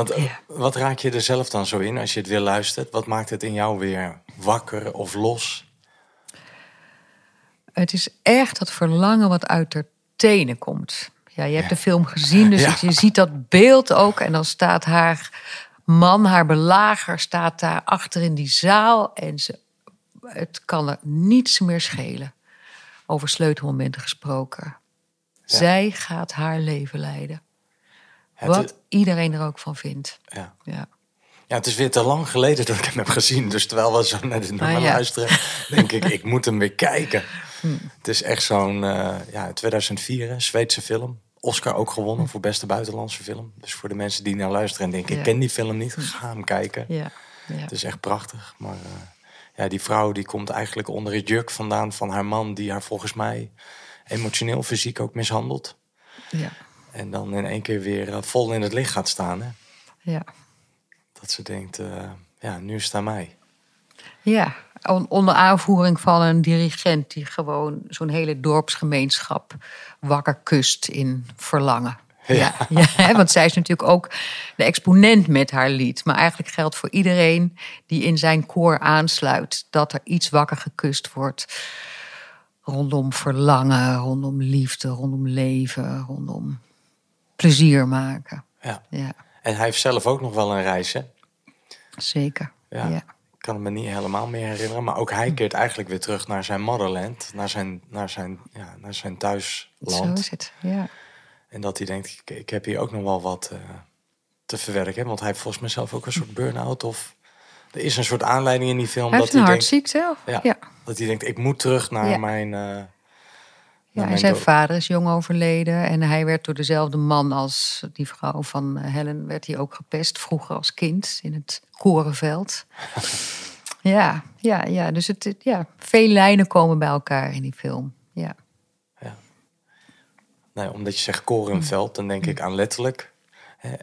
A: Want eh,
B: Ja.
A: wat raak je er zelf dan zo in als je het weer luistert? Wat maakt het in jou weer wakker of los?
B: Het is echt dat verlangen wat uit de tenen komt. Ja, je hebt de film gezien, dus
A: Ja.
B: je ziet dat beeld ook. En dan staat haar man, haar belager, staat daar achter in die zaal. En ze, het kan er niets meer schelen. Over sleutelmomenten gesproken. Zij gaat haar leven leiden.
A: Het,
B: Wat iedereen er ook van vindt.
A: ja.
B: Ja.
A: ja, het is weer te lang geleden dat ik hem heb gezien. Dus terwijl we zo naar nummer
B: Ah, ja.
A: luisteren, denk ik, ik moet hem weer kijken. Het is echt zo'n eh, ja, 2004, een Zweedse film. Oscar ook gewonnen voor beste buitenlandse film. Dus voor de mensen die naar luisteren en denken,
B: Ja.
A: ik ken die film niet, ga hem kijken.
B: Ja. ja.
A: Het is echt prachtig. Maar eh, ja, die vrouw die komt eigenlijk onder het juk vandaan van haar man... die haar volgens mij emotioneel, fysiek ook mishandelt.
B: ja.
A: En dan in één keer weer eh, vol in het licht gaat staan. Hè?
B: ja.
A: Dat ze denkt, eh, ja, nu is het aan mij.
B: Ja, on- onder aanvoering van een dirigent die gewoon zo'n hele dorpsgemeenschap wakker kust in verlangen. Ja. Ja, hè, want zij is natuurlijk ook de exponent met haar lied. Maar eigenlijk geldt voor iedereen die in zijn koor aansluit dat er iets wakker gekust wordt. Rondom verlangen, rondom liefde, rondom leven, rondom plezier maken.
A: Ja.
B: Ja,
A: En hij heeft zelf ook nog wel een reis, hè?
B: zeker.
A: Ja.
B: Ja.
A: Ik kan me niet helemaal meer herinneren. Maar ook hij keert eigenlijk weer terug naar zijn motherland. Naar zijn, naar zijn, ja, naar zijn
B: Zo
A: thuisland.
B: is het. Ja.
A: En dat hij denkt, ik, ik heb hier ook nog wel wat eh, te verwerken. Want hij heeft volgens mij zelf ook een soort burn-out. Of er is een soort aanleiding in die film.
B: Hij
A: dat
B: heeft een
A: hij denkt,
B: hartziekte.
A: ja,
B: ja.
A: Dat hij denkt, ik moet terug naar
B: Ja.
A: mijn... eh,
B: Ja, en zijn vader is jong overleden en hij werd door dezelfde man als die vrouw van eh, Helen werd hij ook gepest vroeger als kind in het korenveld. ja, ja, ja, dus het, ja, veel lijnen komen bij elkaar in die film. Ja,
A: Nee, omdat je zegt korenveld, dan denk ik aan letterlijk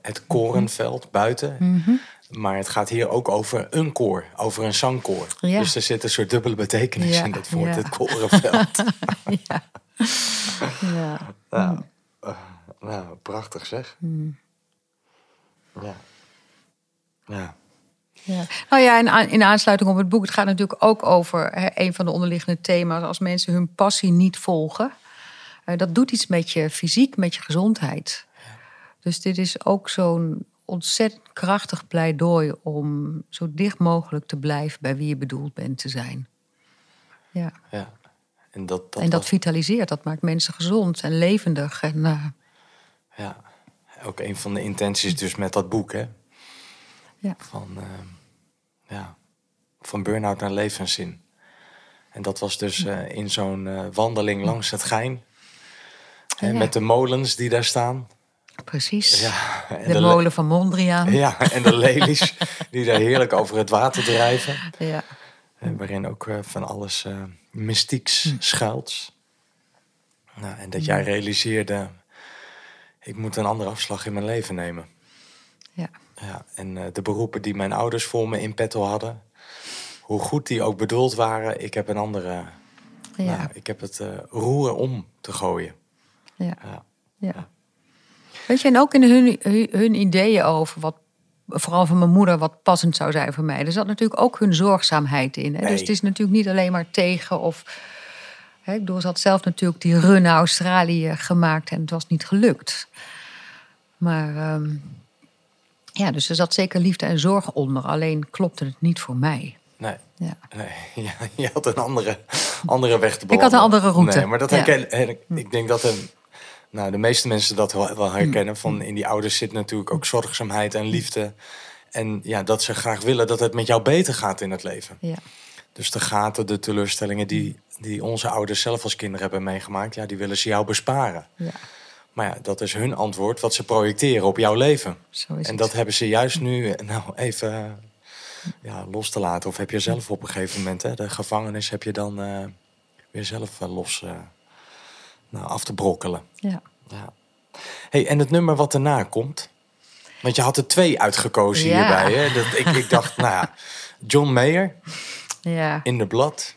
A: het korenveld buiten. Maar het gaat hier ook over een koor, over een zangkoor.
B: Ja.
A: Dus er zit een soort dubbele betekenis
B: Ja,
A: in dat woord,
B: ja.
A: het korenveld.
B: ja. Ja.
A: ja. eh, nou, prachtig zeg. Ja. Ja.
B: Ja. Nou ja, in, aan- in aansluiting op het boek, het gaat natuurlijk ook over hè, een van de onderliggende thema's. Als mensen hun passie niet volgen, eh, dat doet iets met je fysiek, met je gezondheid. Dus dit is ook zo'n ontzettend krachtig pleidooi om zo dicht mogelijk te blijven bij wie je bedoeld bent te zijn. Ja,
A: ja. En dat, dat,
B: en dat
A: was-
B: vitaliseert, dat maakt mensen gezond en levendig. En, eh,
A: ja, ook een van de intenties dus met dat boek, hè?
B: ja.
A: Van, eh, ja, van burn-out naar levenszin. En dat was dus eh, in zo'n wandeling langs het Gein. Hè,
B: Ja.
A: Met de molens die daar staan.
B: Precies.
A: Ja,
B: de
A: le-
B: molen van Mondriaan.
A: Ja, en de lelies die daar heerlijk over het water drijven.
B: Ja.
A: Waarin ook van alles mystieks schuilt. Nou, en dat jij realiseerde, ik moet een andere afslag in mijn leven nemen.
B: Ja.
A: Ja, en eh, de beroepen die mijn ouders voor me in petto hadden, hoe goed die ook bedoeld waren, ik heb een andere,
B: Ja.
A: nou, ik heb het eh, roer om te gooien.
B: Ja.
A: Ja.
B: Ja. Weet je, en ook in hun, hun ideeën over wat, vooral van mijn moeder, wat passend zou zijn voor mij. Er zat natuurlijk ook hun zorgzaamheid in. Hè?
A: Nee.
B: Dus het is natuurlijk niet alleen maar tegen of. Hè, ik bedoel, ze had zelf natuurlijk die run naar Australië gemaakt en het was niet gelukt. Maar ehm, ja, dus er zat zeker liefde en zorg onder. Alleen klopte het niet voor mij.
A: Nee,
B: Ja.
A: nee ja, je had een andere, andere weg te
B: Ik had een
A: bewandelen.
B: andere route.
A: Nee, maar dat herken, her- ik denk dat de, nou, de meeste mensen dat wel, wel herkennen. Van in die ouders zit natuurlijk ook zorgzaamheid en liefde. En ja, dat ze graag willen dat het met jou beter gaat in het leven.
B: Ja.
A: Dus de gaten, de teleurstellingen die, die onze ouders zelf als kinderen hebben meegemaakt, ja, die willen ze jou besparen.
B: ja,
A: Maar ja, dat is hun antwoord wat ze projecteren op jouw leven.
B: zo is
A: En
B: het.
A: dat hebben ze juist nu eh, nou, even eh, ja, los te laten. Of heb je zelf op een gegeven moment, hè, de gevangenis heb je dan eh, weer zelf los nou, af te brokkelen.
B: Ja.
A: Ja. Hey, en het nummer wat daarna komt. Want je had er twee uitgekozen
B: Ja.
A: hierbij. Hè? Dat, ik, ik dacht, nou ja, John Mayer,
B: Ja.
A: In the Blood.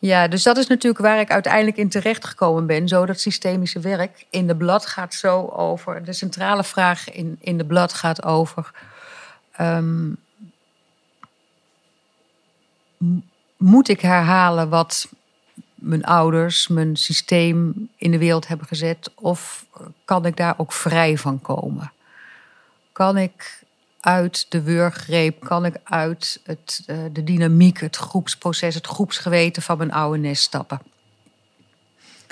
B: Ja, dus dat is natuurlijk waar ik uiteindelijk in terecht gekomen ben. Zo dat systemische werk in de blad gaat zo over. De centrale vraag in, in de blad gaat over. ehm, moet ik herhalen wat mijn ouders, mijn systeem in de wereld hebben gezet? Of kan ik daar ook vrij van komen? Kan ik uit de wurggreep, kan ik uit het, eh, de dynamiek, het groepsproces, het groepsgeweten van mijn oude nest stappen?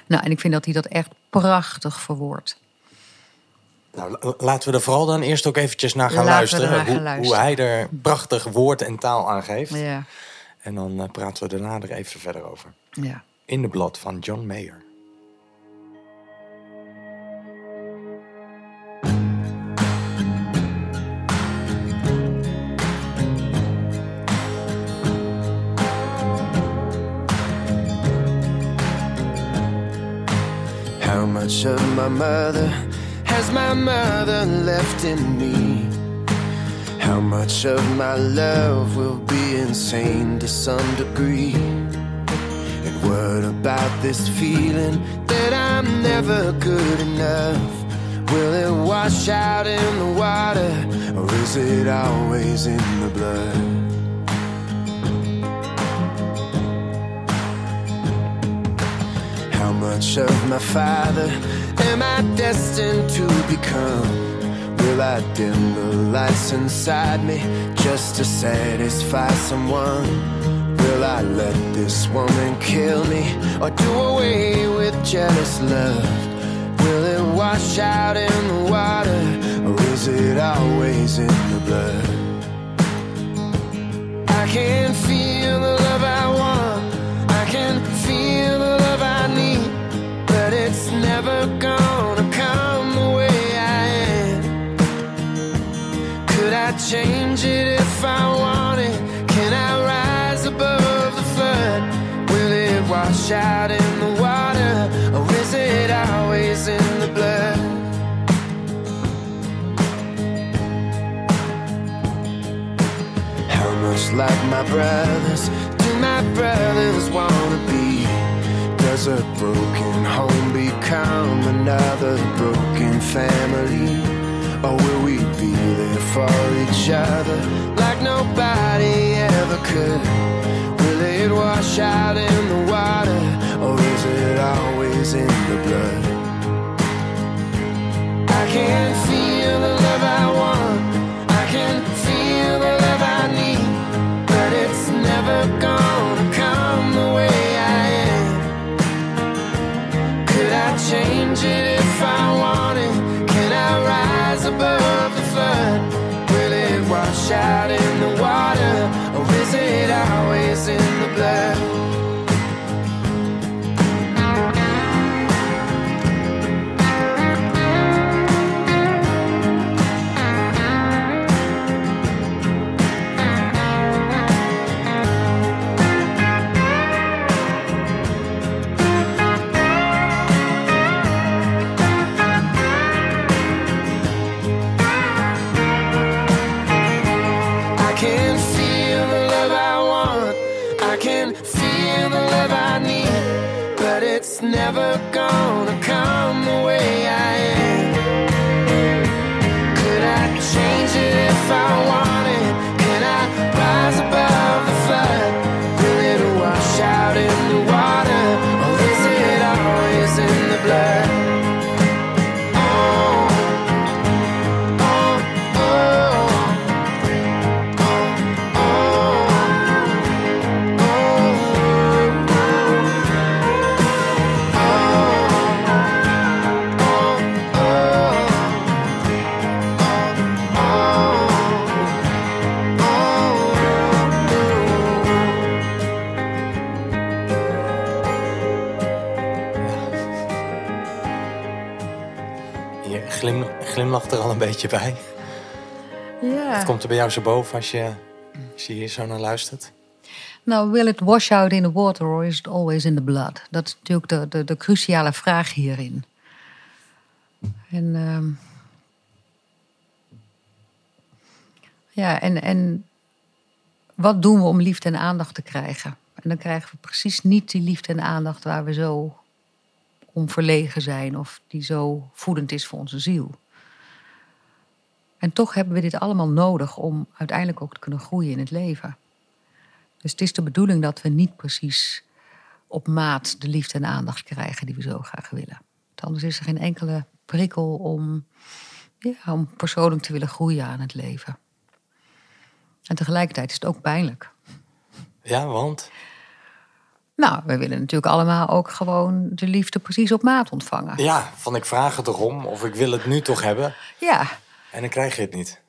B: Nou, en ik vind dat hij dat echt prachtig verwoordt.
A: Nou, la- laten we er vooral dan eerst ook eventjes naar gaan luisteren.
B: gaan
A: hoe,
B: luisteren.
A: hoe hij er prachtig woord en taal aan geeft.
B: Ja,
A: En dan eh, praten we daarna er even verder over.
B: ja.
A: In the Blood van John Mayer.
E: How much of my mother has my mother left in me? How much of my love will be insane to some degree? What about this feeling that I'm never good enough? Will it wash out in the water or is it always in the blood? How much of my father am I destined to become? Will I dim the lights inside me just to satisfy someone? Will I let this woman kill me or do away with jealous love? Will it wash out in the water or is it always in the blood? I can feel the love I want. I can feel the love I need. But it's never gonna come the way I am. Could I change it if I wash out in the water? Or is it always in the blood? How much like my brothers do my brothers wanna be? Does a broken home become another broken family? Or will we be there for each other like nobody ever could? It wash out in the water or is it always in the blood? I can feel the love I want. I can feel the love I need. But it's never gonna
A: beetje bij.
B: Ja.
A: Wat komt er bij jou zo boven als je, als je hier zo naar luistert?
B: Nou, will it wash out in the water or is it always in the blood? Dat is natuurlijk de, de, de cruciale vraag hierin. En, ehm, ja, en, en wat doen we om liefde en aandacht te krijgen? En dan krijgen we precies niet die liefde en aandacht waar we zo om verlegen zijn of die zo voedend is voor onze ziel. En toch hebben we dit allemaal nodig om uiteindelijk ook te kunnen groeien in het leven. Dus het is de bedoeling dat we niet precies op maat de liefde en aandacht krijgen die we zo graag willen. Want anders is er geen enkele prikkel om, ja, om persoonlijk te willen groeien aan het leven. En tegelijkertijd is het ook pijnlijk.
A: Ja, want?
B: Nou, we willen natuurlijk allemaal ook gewoon de liefde precies op maat ontvangen.
A: Ja, van ik vraag het erom of ik wil het nu toch hebben.
B: Ja,
A: En dan krijg je het niet.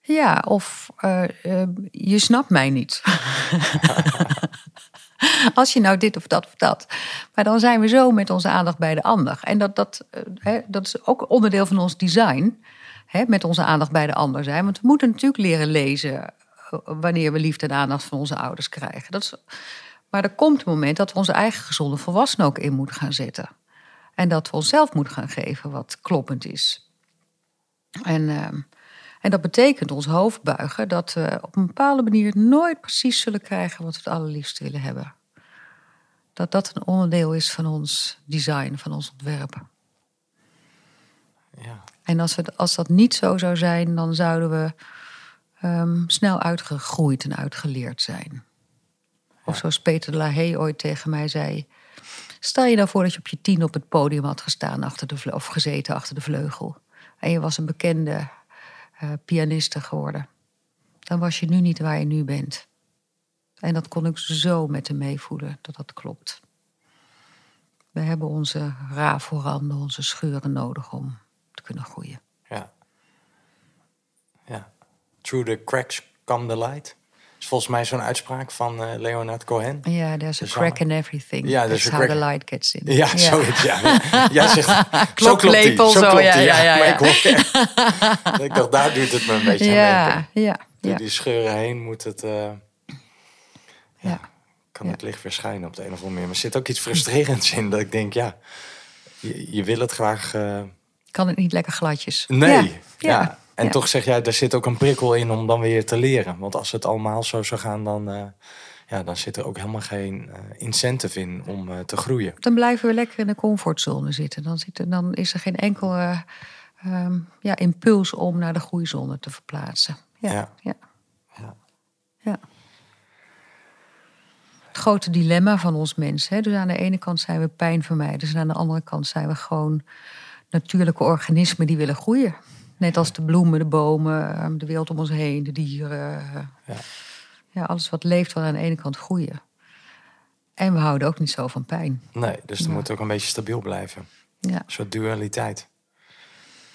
B: ja of eh, eh, je snapt mij niet. Als je nou dit of dat of dat. Maar dan zijn we zo met onze aandacht bij de ander. En dat, dat, eh, hè, dat is ook onderdeel van ons design. Hè, met onze aandacht bij de ander zijn. Want we moeten natuurlijk leren lezen wanneer we liefde en aandacht van onze ouders krijgen. Dat is, maar er komt een moment dat we onze eigen gezonde volwassenen ook in moeten gaan zetten. En dat we onszelf moeten gaan geven wat kloppend is. En, ehm, en dat betekent ons hoofd buigen dat we op een bepaalde manier nooit precies zullen krijgen wat we het allerliefst willen hebben. Dat dat een onderdeel is van ons design, van ons ontwerpen.
A: Ja.
B: En als, we, als dat niet zo zou zijn, dan zouden we ehm, snel uitgegroeid en uitgeleerd zijn. Of zoals Peter de La Haye ooit tegen mij zei. Stel je nou voor dat je op je tien op het podium had gestaan achter de of gezeten achter de vleugel. En je was een bekende eh pianiste geworden. Dan was je nu niet waar je nu bent. En dat kon ik zo met hem meevoelen, dat dat klopt. We hebben onze rafelranden, onze scheuren nodig om te kunnen groeien.
A: Ja. ja. Through the cracks come the light. Is volgens mij zo'n uitspraak van eh, Leonard Cohen.
B: Ja, there's a
A: De
B: crack in everything.
A: Ja,
B: Ja, That's how the light gets in.
A: Ja, zoiets. Ja. Jij zegt, zo klopt die. Zo
B: zo,
A: klopt
B: ja,
A: die,
B: ja, ja,
A: Maar
B: ja.
A: ik hoor Ik dacht, daar duurt het me een beetje
B: Ja, ja,
A: Door
B: ja.
A: die scheuren heen moet het... eh,
B: ja.
A: kan
B: Ja.
A: het licht weer schijnen op de een of andere manier. Maar er zit ook iets frustrerends in. Dat ik denk, ja, je, je wil het graag... eh,
B: Kan het niet lekker gladjes?
A: nee. Ja. En
B: ja.
A: toch zeg jij, daar zit ook een prikkel in om dan weer te leren. Want als het allemaal zo zou gaan, dan, eh, ja, dan zit er ook helemaal geen eh, incentive in om eh, te groeien.
B: Dan blijven we lekker in de comfortzone zitten. Dan, zit er, dan is er geen enkele ehm, ja, impuls om naar de groeizone te verplaatsen. Ja,
A: Ja.
B: ja.
A: Ja.
B: ja. Het grote dilemma van ons mens. Hè? Dus aan de ene kant zijn we pijnvermijders... en aan de andere kant zijn we gewoon natuurlijke organismen die willen groeien. Net als de bloemen, de bomen, ehm, de wereld om ons heen, de dieren.
A: Ja.
B: Ja, alles wat leeft wil aan de ene kant groeien. En we houden ook niet zo van pijn.
A: Nee, dus er
B: Ja.
A: moet ook een beetje stabiel blijven.
B: Ja,
A: Een soort dualiteit.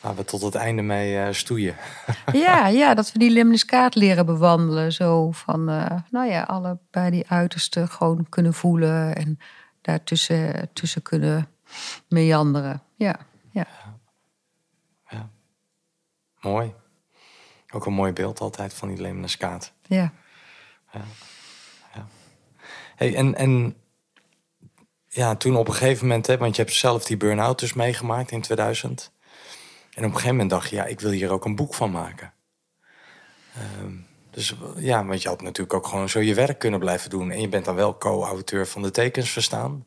A: Waar we tot het einde mee eh, stoeien.
B: Ja, ja, dat we die lemniscaat leren bewandelen. Zo van, eh, nou ja, allebei die uitersten gewoon kunnen voelen. En daartussen tussen kunnen meanderen. Ja, ja.
A: Mooi. Ook een mooi beeld altijd van die lemniscaat.
B: ja.
A: Hey, en, en ja, toen op een gegeven moment, hè, want je hebt zelf die burn-out dus meegemaakt in 2000. En op een gegeven moment dacht je, ja, ik wil hier ook een boek van maken. Ehm, dus ja, want je had natuurlijk ook gewoon zo je werk kunnen blijven doen. En je bent dan wel co-auteur van de tekens verstaan.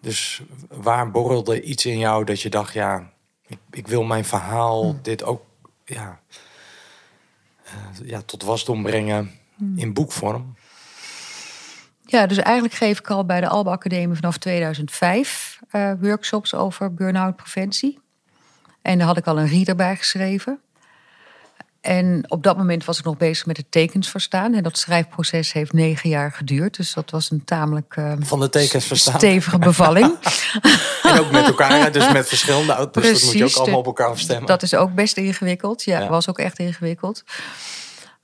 A: Dus waar borrelde iets in jou dat je dacht, ja, ik, ik wil mijn verhaal, dit ook, ja, eh, ja, tot wasdom brengen in boekvorm.
B: Ja, dus eigenlijk geef ik al bij de Alba Academie vanaf 2005 eh, workshops over burn-out preventie. En daar had ik al een reader bij geschreven. En op dat moment was ik nog bezig met het tekens verstaan. En dat schrijfproces heeft negen jaar geduurd. Dus dat was een tamelijk eh,
A: Van de tekens verstaan.
B: stevige bevalling.
A: En ook met elkaar, dus met verschillende. Dus dat moet je ook allemaal op elkaar afstemmen.
B: Dat is ook best ingewikkeld. Ja,
A: Ja.
B: was ook echt ingewikkeld.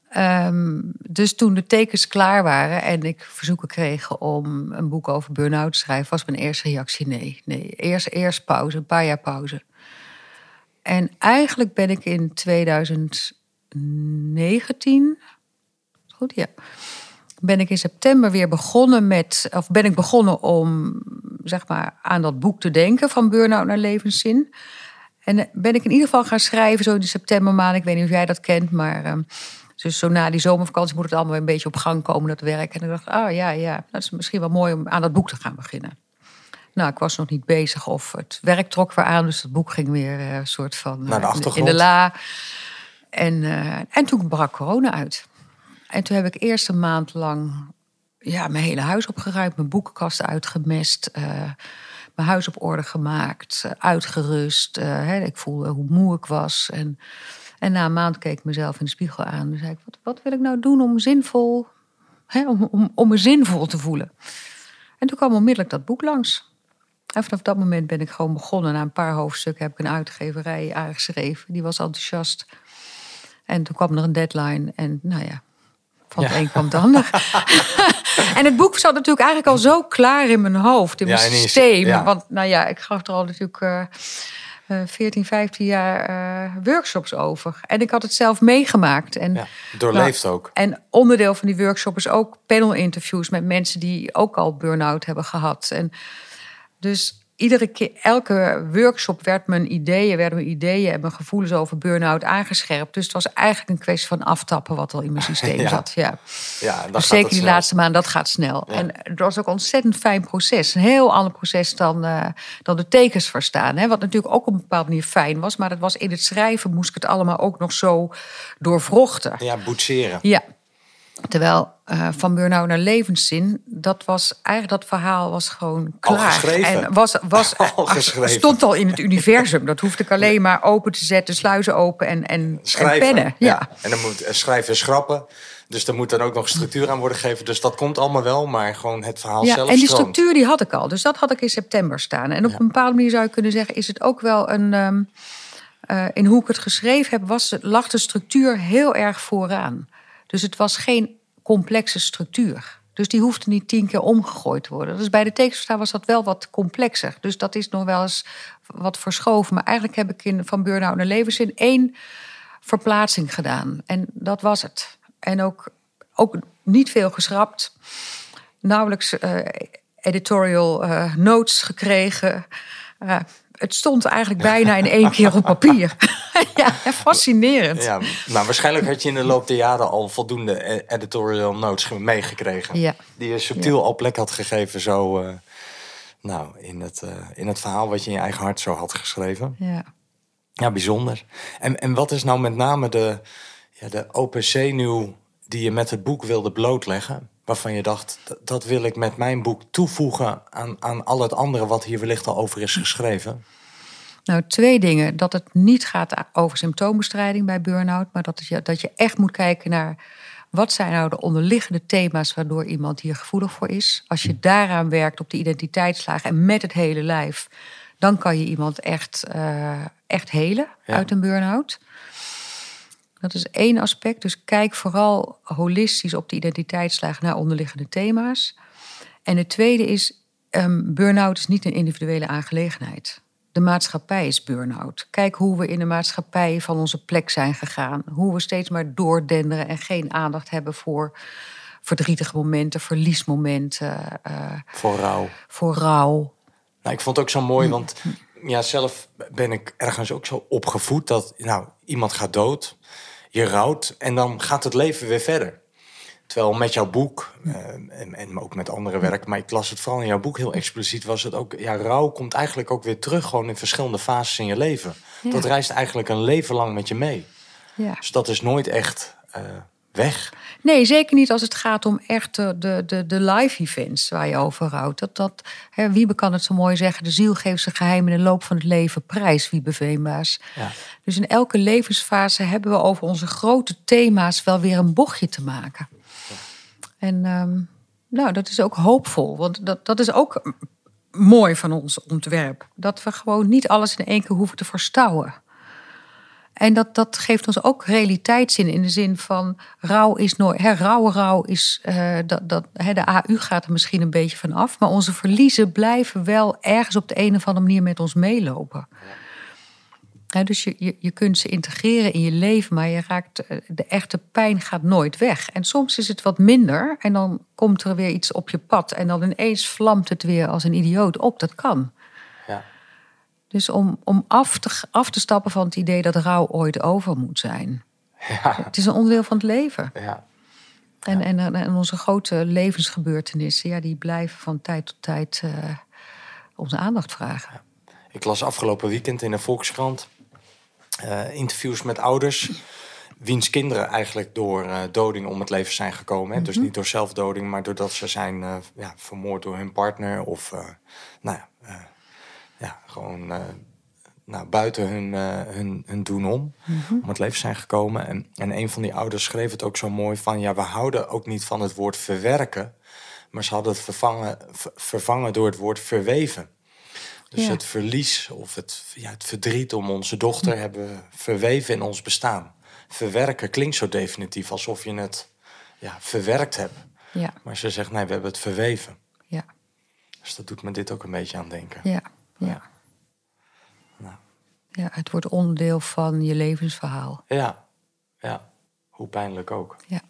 B: Ehm, dus toen de tekens klaar waren en ik verzoeken kreeg om een boek over burn-out te schrijven, was mijn eerste reactie nee. Nee, eerst, eerst pauze, een paar jaar pauze. En eigenlijk ben ik in 2019, goed ja, ben ik in september weer begonnen met, of ben ik begonnen om zeg maar aan dat boek te denken van burn-out naar levenszin. En eh, ben ik in ieder geval gaan schrijven zo in de septembermaand. Ik weet niet of jij dat kent, maar dus zo na die zomervakantie moet het allemaal weer een beetje op gang komen, dat werk. En ik dacht, ah ja, ja, dat is misschien wel mooi om aan dat boek te gaan beginnen. Nou, ik was nog niet bezig of het werk trok weer aan, dus het boek ging weer eh, een soort van
A: Naar de
B: eh, in- de la. En, eh, en toen brak corona uit. En toen heb ik eerst een maand lang ja, mijn hele huis opgeruimd, mijn boekenkast uitgemest, eh, mijn huis op orde gemaakt, uitgerust. eh, hè, ik voelde hoe moe ik was. En, en na een maand keek ik mezelf in de spiegel aan. En zei ik, wat, wat wil ik nou doen om zinvol, hè, om, om, om me zinvol te voelen? En toen kwam onmiddellijk dat boek langs. En vanaf dat moment ben ik gewoon begonnen. Na een paar hoofdstukken heb ik een uitgeverij aangeschreven. Die was enthousiast. En toen kwam er een deadline. En nou ja, van het
A: Ja.
B: een kwam het ander. en het boek zat natuurlijk eigenlijk al zo klaar in mijn hoofd, in mijn systeem.
A: ja.
B: Want nou ja, ik gaf er al natuurlijk eh eh, 14, 15 jaar eh, workshops over. En ik had het zelf meegemaakt. En,
A: doorleefd
B: Nou,
A: ook.
B: En onderdeel van die workshop is ook panel-interviews met mensen die ook al burn-out hebben gehad. En dus iedere keer, elke workshop werd mijn ideeën, werden mijn ideeën en mijn gevoelens over burn-out aangescherpt. Dus het was eigenlijk een kwestie van aftappen wat al in mijn systeem
A: Ja.
B: zat. Ja.
A: Ja, dan
B: Dus zeker
A: het
B: die
A: snel.
B: laatste maand, dat gaat snel.
A: Ja.
B: En het was ook een ontzettend fijn proces. Een heel ander proces dan, eh, dan de tekens verstaan. Hè? Wat natuurlijk ook op een bepaalde manier fijn was. Maar dat was in het schrijven moest ik het allemaal ook nog zo doorvrochten.
A: Ja, boetseren.
B: Ja. Terwijl eh, van burn-out naar levenszin, dat was eigenlijk dat verhaal was gewoon
A: Al
B: klaar.
A: geschreven.
B: En was, was
A: Al geschreven.
B: stond al in het universum. Dat hoefde ik alleen maar open te zetten, sluizen open en, en, pennen. Ja.
A: En dan moet eh, schrijven en schrappen. Dus er moet dan ook nog structuur aan worden gegeven. Dus dat komt allemaal wel, maar gewoon het verhaal
B: Ja,
A: zelf
B: en die
A: stroomt.
B: structuur die had ik al. Dus dat had ik in september staan. En op
A: Ja.
B: een bepaalde manier zou je kunnen zeggen... is het ook wel een... ehm, eh, in hoe ik het geschreven heb, was, lag de structuur heel erg vooraan. Dus het was geen complexe structuur. Dus die hoefde niet tien keer omgegooid te worden. Dus bij de tekstverstaan was dat wel wat complexer. Dus dat is nog wel eens wat verschoven. Maar eigenlijk heb ik in, van burn-out naar levenszin één verplaatsing gedaan. En dat was het. En ook, ook niet veel geschrapt. Nauwelijks eh, editorial eh, notes gekregen. Eh, het stond eigenlijk bijna in één keer op papier. ja, fascinerend.
A: Ja, nou, waarschijnlijk had je in de loop der jaren al voldoende eh, editorial notes ge- meegekregen.
B: Ja.
A: Die je subtiel al plek had gegeven zo, eh, nou, in, het, eh, in het verhaal wat je in je eigen hart zo had geschreven.
B: Ja.
A: Ja, bijzonder. En, en wat is nou met name de, ja, de open zenuw die je met het boek wilde blootleggen? Waarvan je dacht, "Dat- wil ik met mijn boek toevoegen aan, aan al het andere wat hier wellicht al over is geschreven.
B: Nou, twee dingen. Dat het niet gaat over symptoombestrijding bij burn-out, maar dat, je- dat je echt moet kijken naar wat zijn nou de onderliggende thema's waardoor iemand hier gevoelig voor is. Als je daaraan werkt op de identiteitslagen en met het hele lijf, Dan kan je iemand echt, eh, echt helen
A: Ja.
B: uit een burn-out. Dat is één aspect. Dus kijk vooral holistisch op de identiteitslagen naar onderliggende thema's. En het tweede is, ehm burn-out is niet een individuele aangelegenheid. De maatschappij is burn-out. Kijk hoe we in de maatschappij van onze plek zijn gegaan. Hoe we steeds maar doordenderen en geen aandacht hebben voor verdrietige momenten, verliesmomenten, eh,
A: Voor rouw.
B: voor rouw.
A: Nou, ik vond het ook zo mooi, want ja, zelf ben ik ergens ook zo opgevoed dat nou, iemand gaat dood, je rouwt en dan gaat het leven weer verder. Terwijl met jouw boek, eh, en, en ook met andere werk, maar ik las het vooral in jouw boek heel expliciet, was het ook, ja, rouw komt eigenlijk ook weer terug gewoon in verschillende fases in je leven.
B: Ja.
A: Dat reist eigenlijk een leven lang met je mee.
B: Ja.
A: Dus dat is nooit echt eh, weg.
B: Nee, zeker niet als het gaat om echt de, de, de, live events waar je over rouwt. Dat, dat, hè, Wiebe kan het zo mooi zeggen, de ziel geeft zijn geheim in de loop van het leven prijs, Wiebe Veenbaas.
A: Ja.
B: Dus in elke levensfase hebben we over onze grote thema's wel weer een bochtje te maken. En ehm, nou, dat is ook hoopvol, want dat, dat is ook mooi van ons ontwerp. Dat we gewoon niet alles in één keer hoeven te verstouwen. En dat, dat geeft ons ook realiteitszin in de zin van rouw is nooit. Hè, rouw, is. eh, dat, dat, hè, de AU gaat er misschien een beetje van af. Maar onze verliezen blijven wel ergens op de een of andere manier met ons meelopen. Dus je, je, je kunt ze integreren in je leven, maar je raakt, eh, de echte pijn gaat nooit weg. En soms is het wat minder en dan komt er weer iets op je pad. En dan ineens vlamt het weer als een idioot op. Dat kan. Dus om, om af, te, af te stappen van het idee dat rouw ooit over moet zijn.
A: Ja.
B: Het is een onderdeel van het leven.
A: Ja.
B: En, en, en onze grote levensgebeurtenissen, ja, die blijven van tijd tot tijd eh, onze aandacht vragen.
A: Ik las afgelopen weekend in de Volkskrant eh, interviews met ouders. Wiens kinderen eigenlijk door eh, doding om het leven zijn gekomen. Hè? Dus niet door zelfdoding, maar doordat ze zijn eh, ja, vermoord door hun partner. Of eh, nou ja, eh, ja, gewoon eh, nou, buiten hun, eh, hun, hun doen om. Om het leven zijn gekomen. En, en een van die ouders schreef het ook zo mooi van... ja, we houden ook niet van het woord verwerken. Maar ze hadden het vervangen, ver- vervangen door het woord verweven. Dus
B: Ja.
A: het verlies of het, ja, het verdriet om onze dochter hebben we verweven in ons bestaan. Verwerken klinkt zo definitief, alsof je het ja, verwerkt hebt.
B: Ja,
A: Maar ze zegt, nee, we hebben het verweven.
B: ja,
A: Dus dat doet me dit ook een beetje aan denken.
B: ja, ja.
A: Nou.
B: Ja, het wordt onderdeel van je levensverhaal.
A: Ja, ja. Hoe pijnlijk ook.
B: Ja,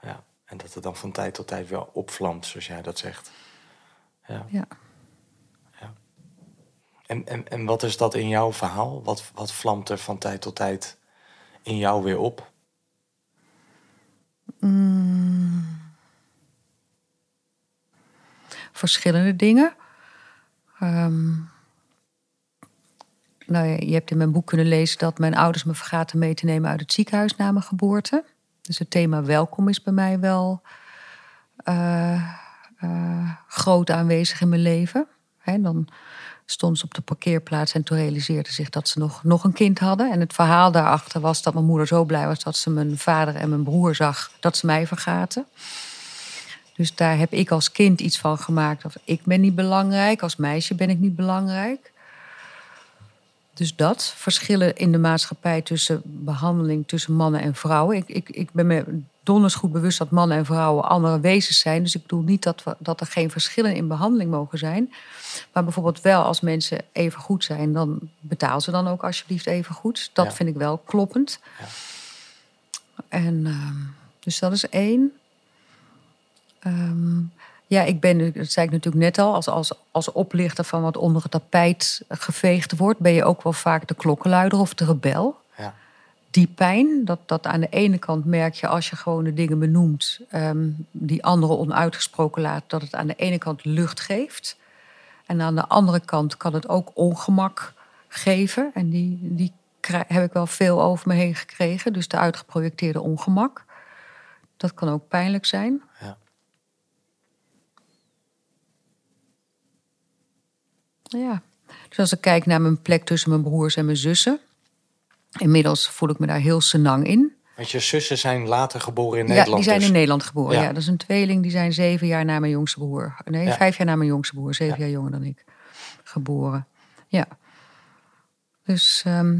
A: Ja. En dat het dan van tijd tot tijd wel opvlamt, zoals jij dat zegt. Ja.
B: ja.
A: En, en, en wat is dat in jouw verhaal? Wat, wat vlamt er van tijd tot tijd in jou weer op?
B: verschillende dingen. Ehm, nou je hebt in mijn boek kunnen lezen dat mijn ouders me vergaten mee te nemen uit het ziekenhuis na mijn geboorte. Dus het thema welkom is bij mij wel eh, eh, groot aanwezig in mijn leven. Hè, dan stond ze op de parkeerplaats en toen realiseerde zich dat ze nog, nog een kind hadden. En het verhaal daarachter was dat mijn moeder zo blij was dat ze mijn vader en mijn broer zag dat ze mij vergaten. Dus daar heb ik als kind iets van gemaakt. Of ik ben niet belangrijk, als meisje ben ik niet belangrijk. Dus dat, verschillen in de maatschappij tussen behandeling tussen mannen en vrouwen. Ik, ik, ik ben me donders goed bewust dat mannen en vrouwen andere wezens zijn. Dus ik bedoel niet dat, we, dat er geen verschillen in behandeling mogen zijn. Maar bijvoorbeeld wel als mensen even goed zijn, dan betaal ze dan ook alsjeblieft even goed. Dat
A: Ja.
B: vind ik wel kloppend. En ehm, dus dat is één. Ehm, ja, ik ben, dat zei ik natuurlijk net al, als, als, als oplichter van wat onder het tapijt geveegd wordt, ben je ook wel vaak de klokkenluider of de rebel.
A: Ja.
B: Die pijn, dat, dat aan de ene kant merk je als je gewoon de dingen benoemt ehm, die anderen onuitgesproken laat, dat het aan de ene kant lucht geeft. En aan de andere kant kan het ook ongemak geven. En die, die heb ik wel veel over me heen gekregen. Dus de uitgeprojecteerde ongemak. Dat kan ook pijnlijk zijn.
A: Ja.
B: Ja. Dus als ik kijk naar mijn plek tussen mijn broers en mijn zussen. Inmiddels voel ik me daar heel senang in.
A: Want je zussen zijn later geboren in
B: Ja,
A: Nederland.
B: die zijn
A: dus.
B: in Nederland geboren.
A: Ja.
B: Ja. dat is een tweeling. Die zijn zeven jaar na mijn jongste broer. Nee,
A: Ja.
B: vijf jaar na mijn jongste broer. Zeven
A: Ja.
B: jaar jonger dan ik. Geboren. Ja. Dus, ehm,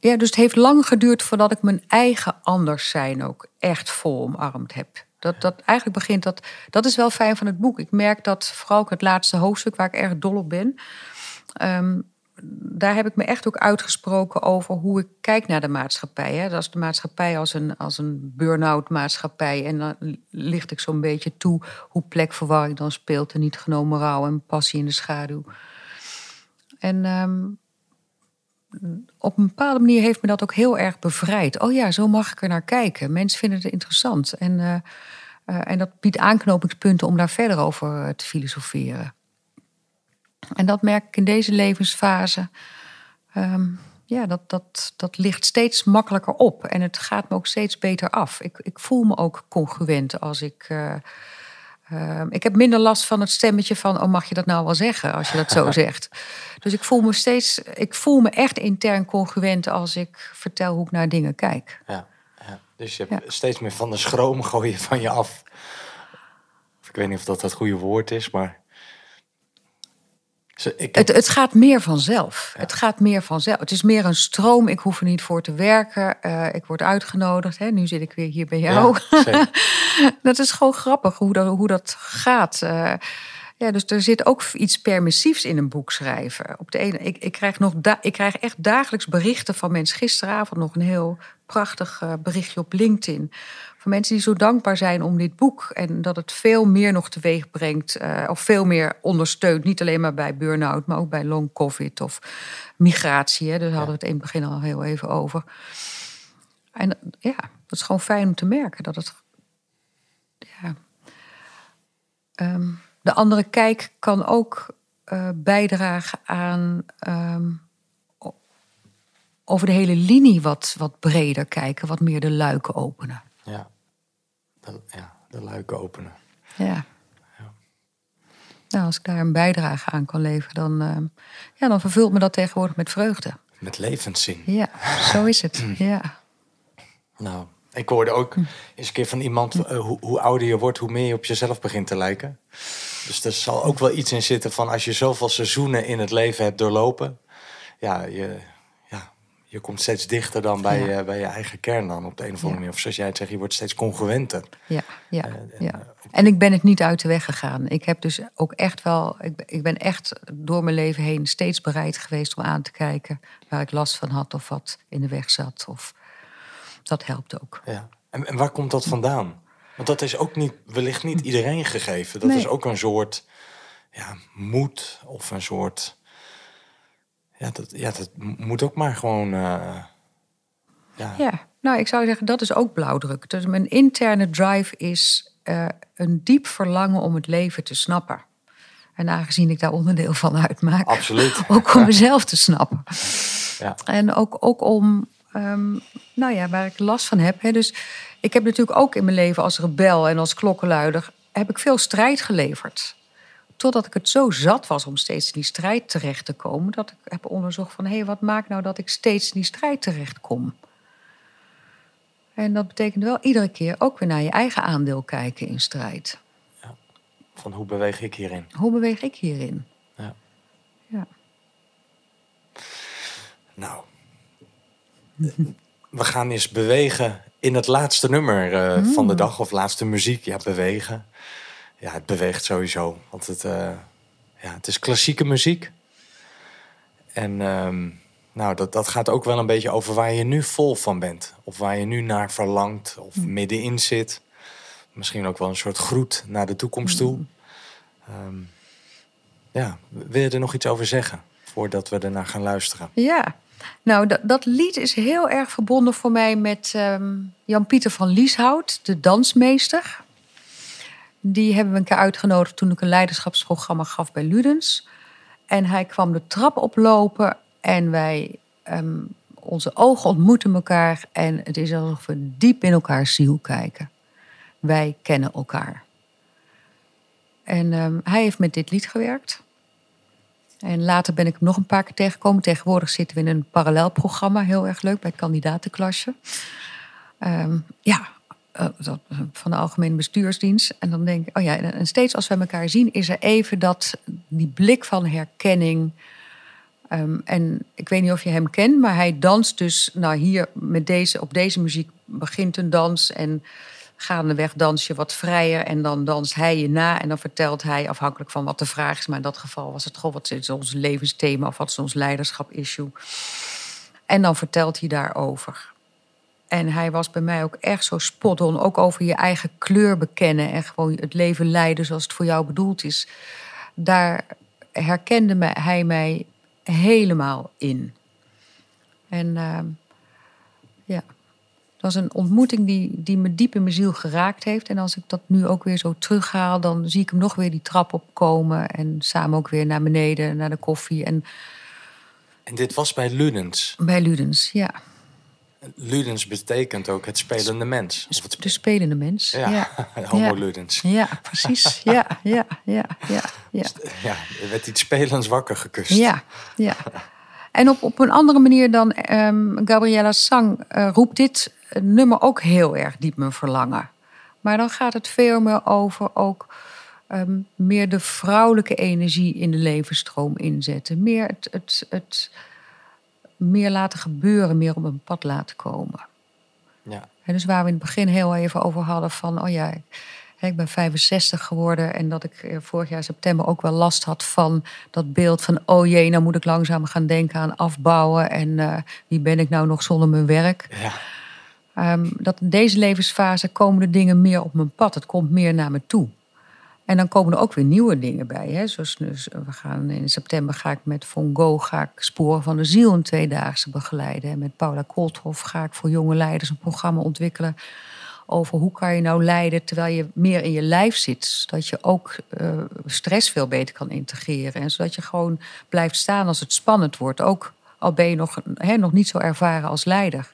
B: ja, dus het heeft lang geduurd voordat ik mijn eigen anders zijn ook echt vol omarmd heb. Dat, dat eigenlijk begint dat. Dat is wel fijn van het boek. Ik merk dat vooral het laatste hoofdstuk, waar ik erg dol op ben. ehm, daar heb ik me echt ook uitgesproken over hoe ik kijk naar de maatschappij. Hè. Dat is de maatschappij als een, als een burn-out maatschappij. En dan licht ik zo'n beetje toe hoe plekverwarring dan speelt. En niet genomen rouw en passie in de schaduw. En ehm, op een bepaalde manier heeft me dat ook heel erg bevrijd. Oh ja, zo mag ik er naar kijken. Mensen vinden het interessant. En, eh, eh, en dat biedt aanknopingspunten om daar verder over te filosoferen. En dat merk ik in deze levensfase. Ehm, ja, dat, dat, dat ligt steeds makkelijker op. En het gaat me ook steeds beter af. Ik, ik voel me ook congruent als ik. eh, ehm, ik heb minder last van het stemmetje van, oh mag je dat nou wel zeggen als je dat zo zegt. Dus ik voel me steeds, ik voel me echt intern congruent als ik vertel hoe ik naar dingen kijk.
A: Ja, ja. Dus je hebt steeds meer van de schroom gooien van je af. Of ik weet niet of dat het goede woord is, maar... Heb-
B: Het, het gaat meer vanzelf. Het gaat meer vanzelf. Het is meer een stroom. Ik hoef er niet voor te werken. Eh, ik word uitgenodigd. Hè. Nu zit ik weer hier bij jou.
A: Ja,
B: dat is gewoon grappig hoe dat, hoe dat gaat. Eh, ja, dus er zit ook iets permissiefs in een boek schrijven. Op de ene, ik, ik, krijg nog da- ik krijg echt dagelijks berichten van mensen. Gisteravond nog een heel prachtig eh, berichtje op LinkedIn. Van mensen die zo dankbaar zijn om dit boek. En dat het veel meer nog teweeg brengt. eh, of veel meer ondersteunt. Niet alleen maar bij burn-out, maar ook bij long covid of migratie. Hè. Daar hadden we het in het begin al heel even over. En ja, dat is gewoon fijn om te merken dat het ja, Ehm, de andere kijk kan ook eh, bijdragen aan ehm, over de hele linie wat, wat breder kijken, wat meer de luiken openen.
A: Ja. De, ja, de luiken openen.
B: Ja. Nou, als ik daar een bijdrage aan kan leveren, dan, ehm, ja, dan vervult me dat tegenwoordig met vreugde.
A: Met levenszin.
B: Ja, zo is het. Ja.
A: Nou, ik hoorde ook eens een keer van iemand... eh, hoe, hoe ouder je wordt, hoe meer je op jezelf begint te lijken. Dus er zal ook wel iets in zitten van... als je zoveel seizoenen in het leven hebt doorlopen... ja, je, ja, je komt steeds dichter dan bij,
B: Ja.
A: je, bij je eigen kern dan op de een of andere manier. Of zoals jij het zegt, je wordt steeds congruenter.
B: Ja, ja,
A: Eh, en,
B: ja.
A: eh,
B: En ik ben het niet uit de weg gegaan. Ik heb dus ook echt wel, ik ben, ik ben echt door mijn leven heen steeds bereid geweest om aan te kijken waar ik last van had of wat in de weg zat. Of dat helpt ook.
A: Ja. En, en waar komt dat vandaan? Want dat is ook niet, wellicht niet iedereen gegeven. Dat
B: Nee.
A: is ook een soort ja, moed of een soort. Ja, dat, ja, dat moet ook maar gewoon. eh, ja,
B: Ja, nou, ik zou zeggen, dat is ook blauwdruk. Dus mijn interne drive is eh, een diep verlangen om het leven te snappen. En aangezien ik daar onderdeel van uitmaak,
A: Absoluut.
B: ook om mezelf te snappen.
A: Ja.
B: En ook, ook om, ehm, nou ja, waar ik last van heb. Hè. Dus ik heb natuurlijk ook in mijn leven als rebel en als klokkenluider... heb ik veel strijd geleverd. Totdat ik het zo zat was om steeds in die strijd terecht te komen... dat ik heb onderzocht van, hé, hey, wat maakt nou dat ik steeds in die strijd terecht kom? En dat betekent wel iedere keer ook weer naar je eigen aandeel kijken in strijd.
A: Van hoe beweeg ik hierin?
B: Hoe beweeg ik hierin?
A: Ja.
B: Ja.
A: Nou, we gaan eens bewegen in het laatste nummer eh, van de dag. Of laatste muziek. Ja, bewegen. Ja, het beweegt sowieso. Want het, eh, ja, het is klassieke muziek. En ehm, nou, dat, dat gaat ook wel een beetje over waar je nu vol van bent. Of waar je nu naar verlangt. Of middenin zit. Misschien ook wel een soort groet naar de toekomst toe. Ehm, ja, wil je er nog iets over zeggen? Voordat we ernaar gaan luisteren.
B: Ja, nou dat, dat lied is heel erg verbonden voor mij met ehm, Jan-Pieter van Lieshout, de dansmeester. Die hebben we een uitgenodigd toen ik een leiderschapsprogramma gaf bij Ludens. En hij kwam de trap oplopen en wij, ehm, onze ogen ontmoeten elkaar. En het is alsof we diep in elkaars ziel kijken. Wij kennen elkaar. En ehm, hij heeft met dit lied gewerkt. En later ben ik hem nog een paar keer tegengekomen. Tegenwoordig zitten we in een parallel programma. Heel erg leuk bij het. Ehm, ja, van de Algemene Bestuursdienst. En dan denk ik, oh ja, en steeds als we elkaar zien, is er even dat, die blik van herkenning. Ehm, en ik weet niet of je hem kent, maar hij danst dus, nou hier met deze, op deze muziek begint een dans en gaandeweg dans je wat vrijer en dan danst hij je na en dan vertelt hij, afhankelijk van wat de vraag is, maar in dat geval was het gewoon wat is ons levensthema of wat is ons leiderschap-issue. En dan vertelt hij daarover. En hij was bij mij ook echt zo spot on. Ook over je eigen kleur bekennen. En gewoon het leven leiden zoals het voor jou bedoeld is. Daar herkende hij mij helemaal in. En ehm, ja, het was een ontmoeting die, die me diep in mijn ziel geraakt heeft. En als ik dat nu ook weer zo terughaal, dan zie ik hem nog weer die trap opkomen. En samen ook weer naar beneden, naar de koffie. En
A: En dit was bij Ludens.
B: bij Ludens, ja.
A: Ludens betekent ook het spelende mens. Of het
B: De spelende mens.
A: Ja,
B: ja.
A: homo. Ludens.
B: Ja, precies. Ja, ja, ja, ja, ja.
A: Ja, er werd iets spelends wakker gekust.
B: Ja, ja. En op, op een andere manier dan ehm Gabriella Sang eh, roept dit nummer ook heel erg diep mijn verlangen. Maar dan gaat het veel meer over ook ehm, meer de vrouwelijke energie in de levensstroom inzetten. Meer het, het, het meer laten gebeuren, meer op een pad laten komen.
A: Ja.
B: En dus waar we in het begin heel even over hadden van, oh ja, ik ben 65 geworden en dat ik eh, vorig jaar september ook wel last had van dat beeld van, oh jee, nou moet ik langzaam gaan denken aan afbouwen en eh, wie ben ik nou nog zonder mijn werk.
A: Ja.
B: Ehm, dat in deze levensfase komen de dingen meer op mijn pad. Het komt meer naar me toe. En dan komen er ook weer nieuwe dingen bij. Hè? Zoals dus, we gaan in september ga ik met Von Gogh ga ik Sporen van de Ziel een tweedaagse begeleiden. En met Paula Kolthoff ga ik voor jonge leiders een programma ontwikkelen over hoe kan je nou leiden terwijl je meer in je lijf zit. Zodat je ook eh, stress veel beter kan integreren. En zodat je gewoon blijft staan als het spannend wordt. Ook al ben je nog, nog niet zo ervaren als leider.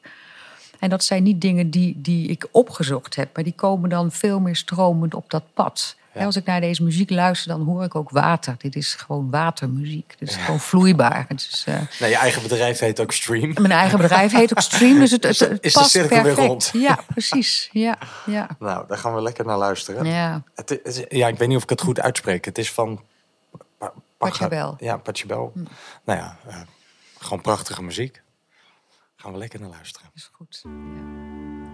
B: En dat zijn niet dingen die, die ik opgezocht heb, maar die komen dan veel meer stromend op dat pad.
A: Ja.
B: Als ik naar deze muziek luister, dan hoor ik ook water. Dit is gewoon watermuziek. Het is gewoon vloeibaar. Het is, eh,
A: Nou, je eigen bedrijf heet ook Stream.
B: mijn eigen bedrijf heet ook Stream, dus het, het, het
A: Is de
B: past
A: cirkel weer rond?
B: Ja, precies. Ja, ja,
A: Nou, daar gaan we lekker naar luisteren.
B: ja.
A: Het is, ja, ik weet niet of ik het goed uitspreek. Het is van... Pa-. Ja, Pachelbel. Nou ja, eh, gewoon prachtige muziek. Gaan we lekker naar luisteren.
B: is goed. Ja.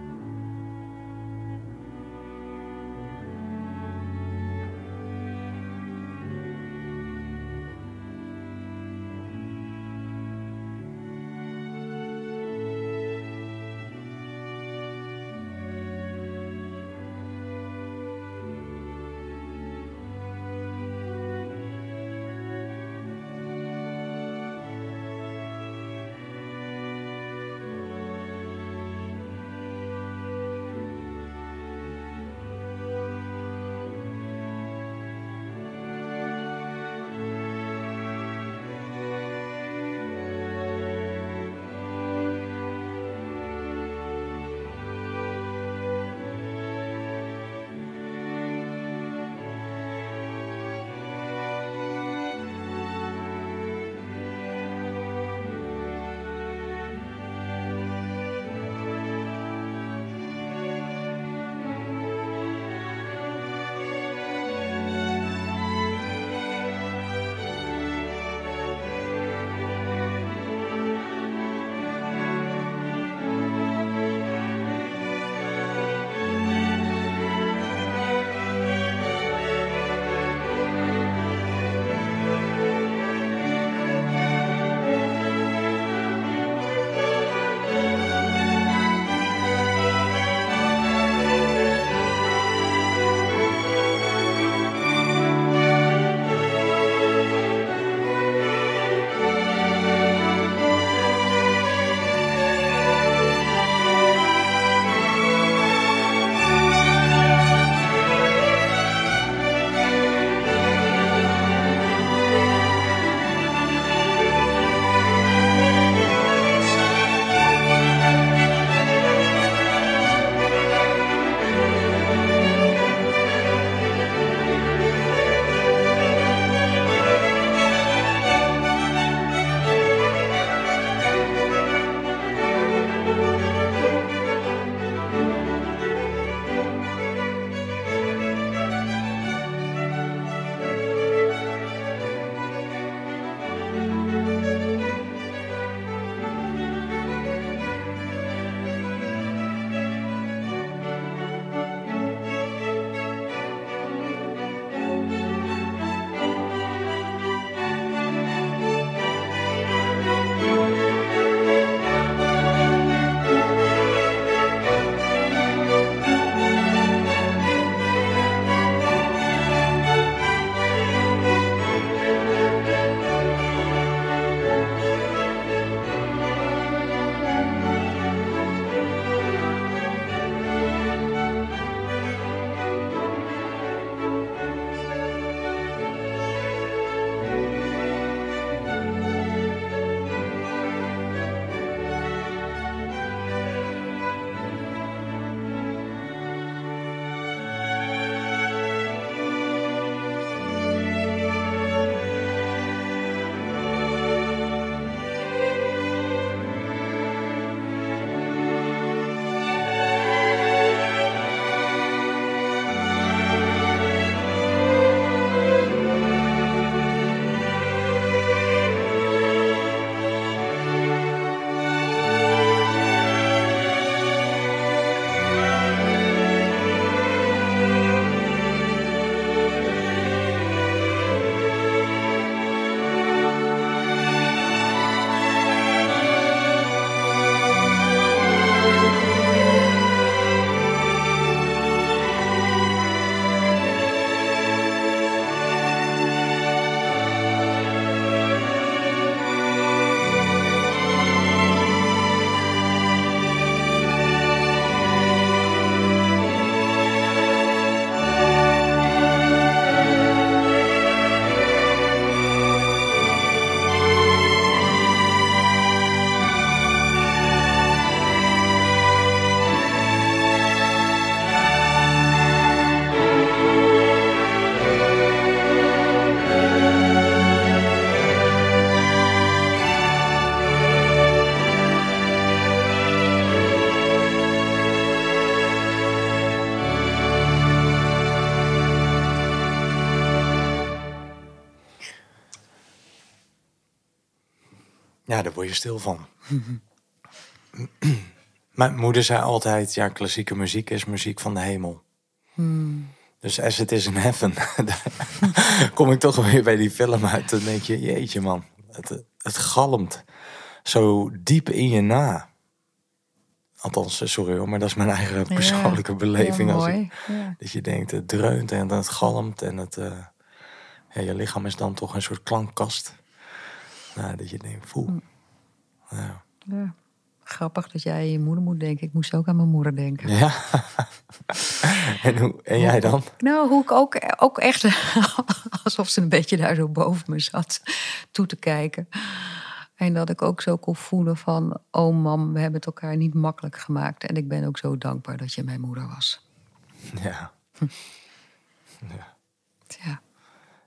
A: Ja, daar word je stil van. Mijn moeder zei altijd, ja, klassieke muziek is muziek van de hemel. Dus as it is in heaven, kom ik toch weer bij die film uit. Dan denk je, jeetje man, het, het galmt zo diep in je na. Althans, eh, sorry hoor, maar dat is mijn eigen persoonlijke beleving. Als ik-.
B: Ja.
A: dat je denkt, het dreunt en het galmt en het, eh, ja, je lichaam is dan toch een soort klankkast. Nou, dat je denkt, voel. Ja.
B: Ja. Grappig dat jij aan je moeder moet denken. Ik moest ook aan mijn moeder denken.
A: ja. en, hoe, en jij dan?
B: Nou, hoe ik ook, ook echt alsof ze een beetje daar zo boven me zat toe te kijken. En dat ik ook zo kon voelen van, oh mam, we hebben het elkaar niet makkelijk gemaakt. En ik ben ook zo dankbaar dat je mijn moeder was.
A: Ja,
B: Ja,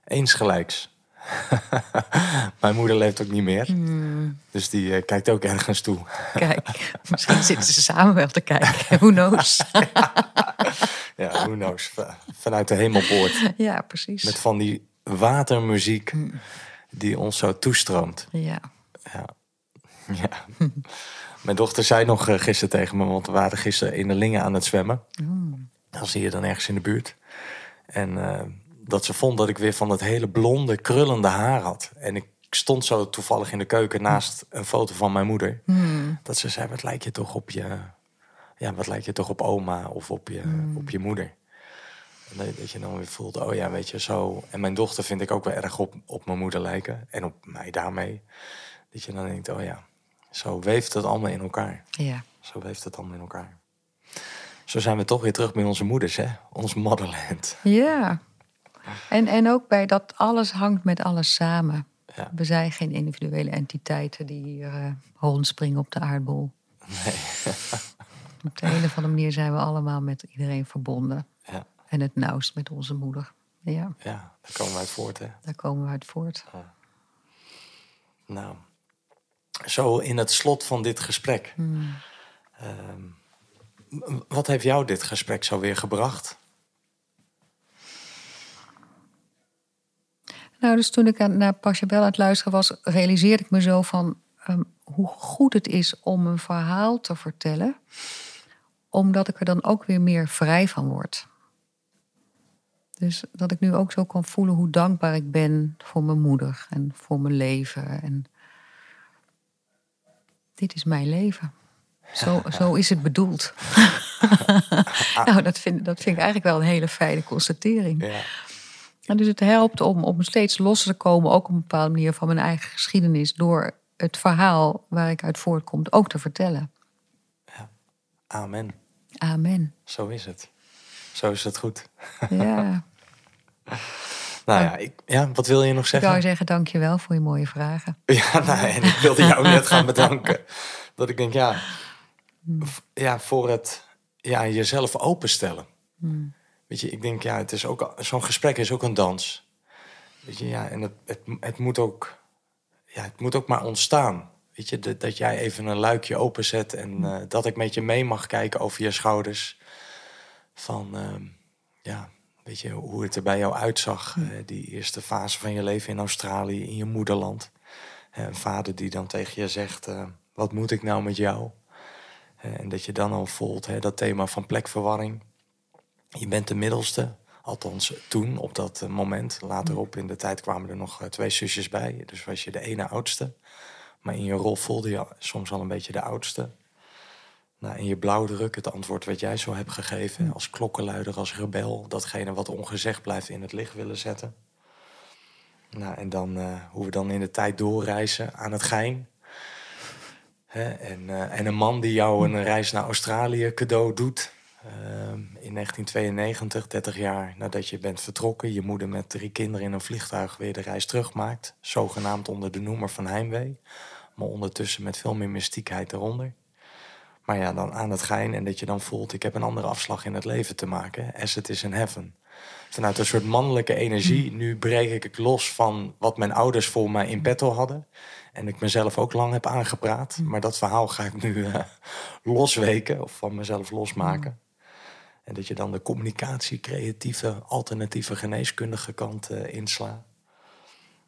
A: eensgelijks. Mijn moeder leeft ook niet meer. Dus die eh, kijkt ook ergens toe.
B: kijk, misschien zitten ze samen wel te kijken. Who knows?
A: Ja, who knows. Vanuit de hemelpoort.
B: Ja, precies.
A: Met van die watermuziek die ons zo toestroomt.
B: Ja,
A: Ja. ja. Mijn dochter zei nog eh, gisteren tegen me, want we waren gisteren in de Lingen aan het zwemmen. Dan zie je dan ergens in de buurt. En eh, dat ze vond dat ik weer van dat hele blonde, krullende haar had. En ik stond zo toevallig in de keuken naast een foto van mijn moeder. Dat ze zei, wat lijkt je toch op je... Ja, wat lijkt je toch op oma of op je, op je moeder? En dat- dat je dan weer voelt, oh ja, weet je, zo... En mijn dochter vind ik ook wel erg op, op mijn moeder lijken. En op mij daarmee. Dat je dan denkt, oh ja, zo weeft het allemaal in elkaar.
B: ja.
A: Zo weeft het allemaal in elkaar. Zo zijn we toch weer terug bij onze moeders, hè? Ons motherland.
B: Ja. En, en ook bij dat alles hangt met alles samen.
A: Ja.
B: We zijn geen individuele entiteiten die hier eh rondspringen op de aardbol.
A: Nee.
B: Op de een of andere manier zijn we allemaal met iedereen verbonden.
A: Ja,
B: En het nauwst met onze moeder. Ja,
A: ja, daar komen we uit voort, hè?
B: daar komen we uit voort.
A: Nou, zo in het slot van dit gesprek. Ehm, w- wat heeft jou dit gesprek zo weer gebracht?
B: Nou, dus toen ik naar Pachelbel aan het luisteren was, realiseerde ik me zo van ehm, hoe goed het is om een verhaal te vertellen, omdat ik er dan ook weer meer vrij van word. Dus dat ik nu ook zo kan voelen hoe dankbaar ik ben voor mijn moeder en voor mijn leven. En dit is mijn leven. Zo, zo is het bedoeld. nou, dat vind, dat vind ik eigenlijk wel een hele fijne constatering.
A: Ja,
B: En dus het helpt om, om steeds losser te komen, ook op een bepaalde manier van mijn eigen geschiedenis, door het verhaal waar ik uit voortkom ook te vertellen.
A: amen.
B: Amen.
A: Zo is het. Zo is het goed.
B: Ja,
A: Nou ja, ik, ja wat wil je nog
B: ik
A: zeggen?
B: wou zeggen dankjewel voor je mooie vragen.
A: Ja, nou, en ik wilde jou net gaan bedanken. Dat ik denk, ja, v- ja voor het ja, jezelf openstellen. Weet je, ik denk, ja, het is ook zo'n gesprek is ook een dans. Weet je, ja, en het, het, het moet ook, ja, het moet ook maar ontstaan. Weet je, dat, dat jij even een luikje openzet en eh, dat ik met je mee mag kijken over je schouders. Van, ehm, ja, weet je, hoe het er bij jou uitzag. eh, die eerste fase van je leven in Australië, in je moederland. Eh, Een vader die dan tegen je zegt, wat moet ik nou met jou? En dat je dan al voelt, hè, dat thema van plekverwarring. Je bent de middelste, althans toen, op dat eh, moment. Later op in de tijd kwamen er nog eh, twee zusjes bij. Dus was je de ene oudste. Maar in je rol voelde je soms al een beetje de oudste. Nou, in je blauwdruk, het antwoord wat jij zo hebt gegeven... als klokkenluider, als rebel... datgene wat ongezegd blijft in het licht willen zetten. Nou, en dan eh, hoe we dan in de tijd doorreizen aan het gein. Hè, en, en een man die jou een reis naar Australië cadeau doet. Ehm, in 1992, 30 jaar nadat je bent vertrokken. Je moeder met drie kinderen in een vliegtuig weer de reis terugmaakt. Zogenaamd onder de noemer van heimwee. Maar ondertussen met veel meer mystiekheid eronder. Maar ja, dan aan het gein en dat je dan voelt... ik heb een andere afslag in het leven te maken. As it is in heaven. Vanuit een soort mannelijke energie. Nu breek ik los van wat mijn ouders voor mij in petto hadden. En ik mezelf ook lang heb aangepraat. Maar dat verhaal ga ik nu eh, losweken of van mezelf losmaken. En dat je dan de communicatie, creatieve, alternatieve geneeskundige kant eh insla.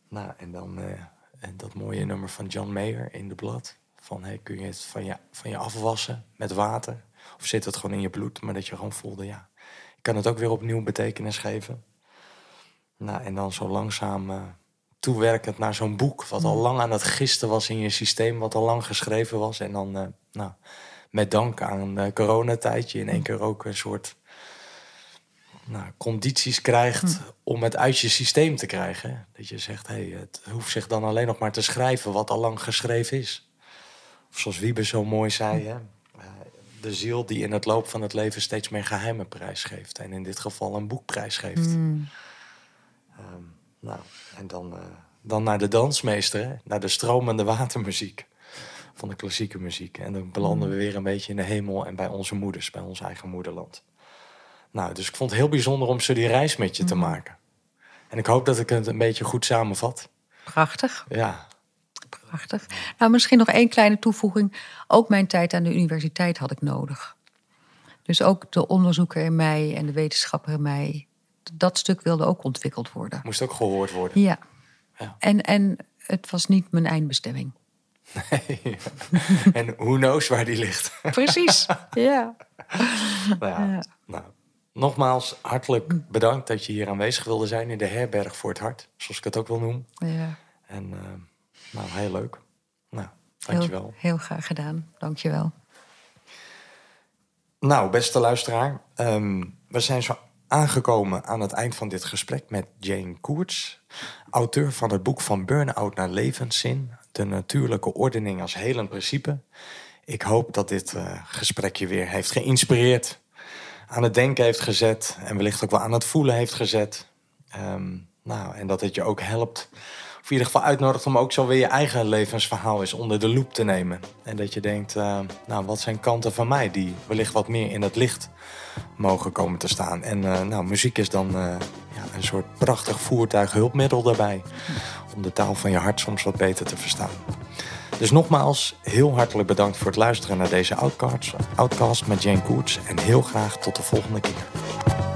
A: Nou, en dan eh, En dat mooie nummer van John Mayer in de blad. Van hey, kun je het van je, van je afwassen met water? Of zit het gewoon in je bloed? Maar dat je gewoon voelde, ja, ik kan het ook weer opnieuw betekenis geven. Nou, en dan zo langzaam uh, toewerkend naar zo'n boek. Wat al lang aan het gisten was in je systeem. Wat al lang geschreven was. En dan, uh, nou, met dank aan de coronatijdje in één keer ook een soort nou, condities krijgt om het uit je systeem te krijgen. Dat je zegt, hey, het hoeft zich dan alleen nog maar te schrijven wat al lang geschreven is. Of zoals Wiebe zo mooi zei, hè? Eh, de ziel die in het loop van het leven steeds meer geheime prijs geeft. En in dit geval een boekprijs geeft.
B: Mm.
A: Ehm, nou, en dan, uh, dan naar de dansmeester, hè? naar de stromende watermuziek van de klassieke muziek. En dan belanden we weer een beetje in de hemel en bij onze moeders, bij ons eigen moederland. Nou, dus ik vond het heel bijzonder om zo die reis met je te maken. En ik hoop dat ik het een beetje goed samenvat.
B: Prachtig.
A: Ja.
B: Prachtig. Nou, misschien nog één kleine toevoeging. Ook mijn tijd aan de universiteit had ik nodig. Dus ook de onderzoeker in mij en de wetenschapper in mij. Dat stuk wilde ook ontwikkeld worden.
A: Moest ook gehoord worden.
B: Ja.
A: Ja.
B: En, en het was niet mijn eindbestemming.
A: Nee. en who knows waar die ligt.
B: Precies. ja.
A: Nou, ja. Nou, nogmaals, hartelijk bedankt dat je hier aanwezig wilde zijn in de herberg voor het hart. Zoals ik het ook wil noemen.
B: ja.
A: En eh, nou, heel leuk. Nou,
B: Heel,
A: dankjewel.
B: heel graag gedaan. Dankjewel.
A: Nou, beste luisteraar, ehm, we zijn zo aangekomen aan het eind van dit gesprek met Jane Koerts, auteur van het boek Van Burn-out naar Levenszin, de natuurlijke ordening als helend principe. Ik hoop dat dit eh, gesprek je weer heeft geïnspireerd, aan het denken heeft gezet en wellicht ook wel aan het voelen heeft gezet. Ehm, nou, en dat het je ook helpt, of in ieder geval uitnodigt om ook zo weer je eigen levensverhaal eens onder de loep te nemen. En dat je denkt, eh, nou, wat zijn kanten van mij die wellicht wat meer in het licht mogen komen te staan. En eh, nou, muziek is dan ja, een soort prachtig voertuig, hulpmiddel daarbij. Om de taal van je hart soms wat beter te verstaan. Dus nogmaals, heel hartelijk bedankt voor het luisteren naar deze Outcast, Outcast met Jane Koerts. En heel graag tot de volgende keer.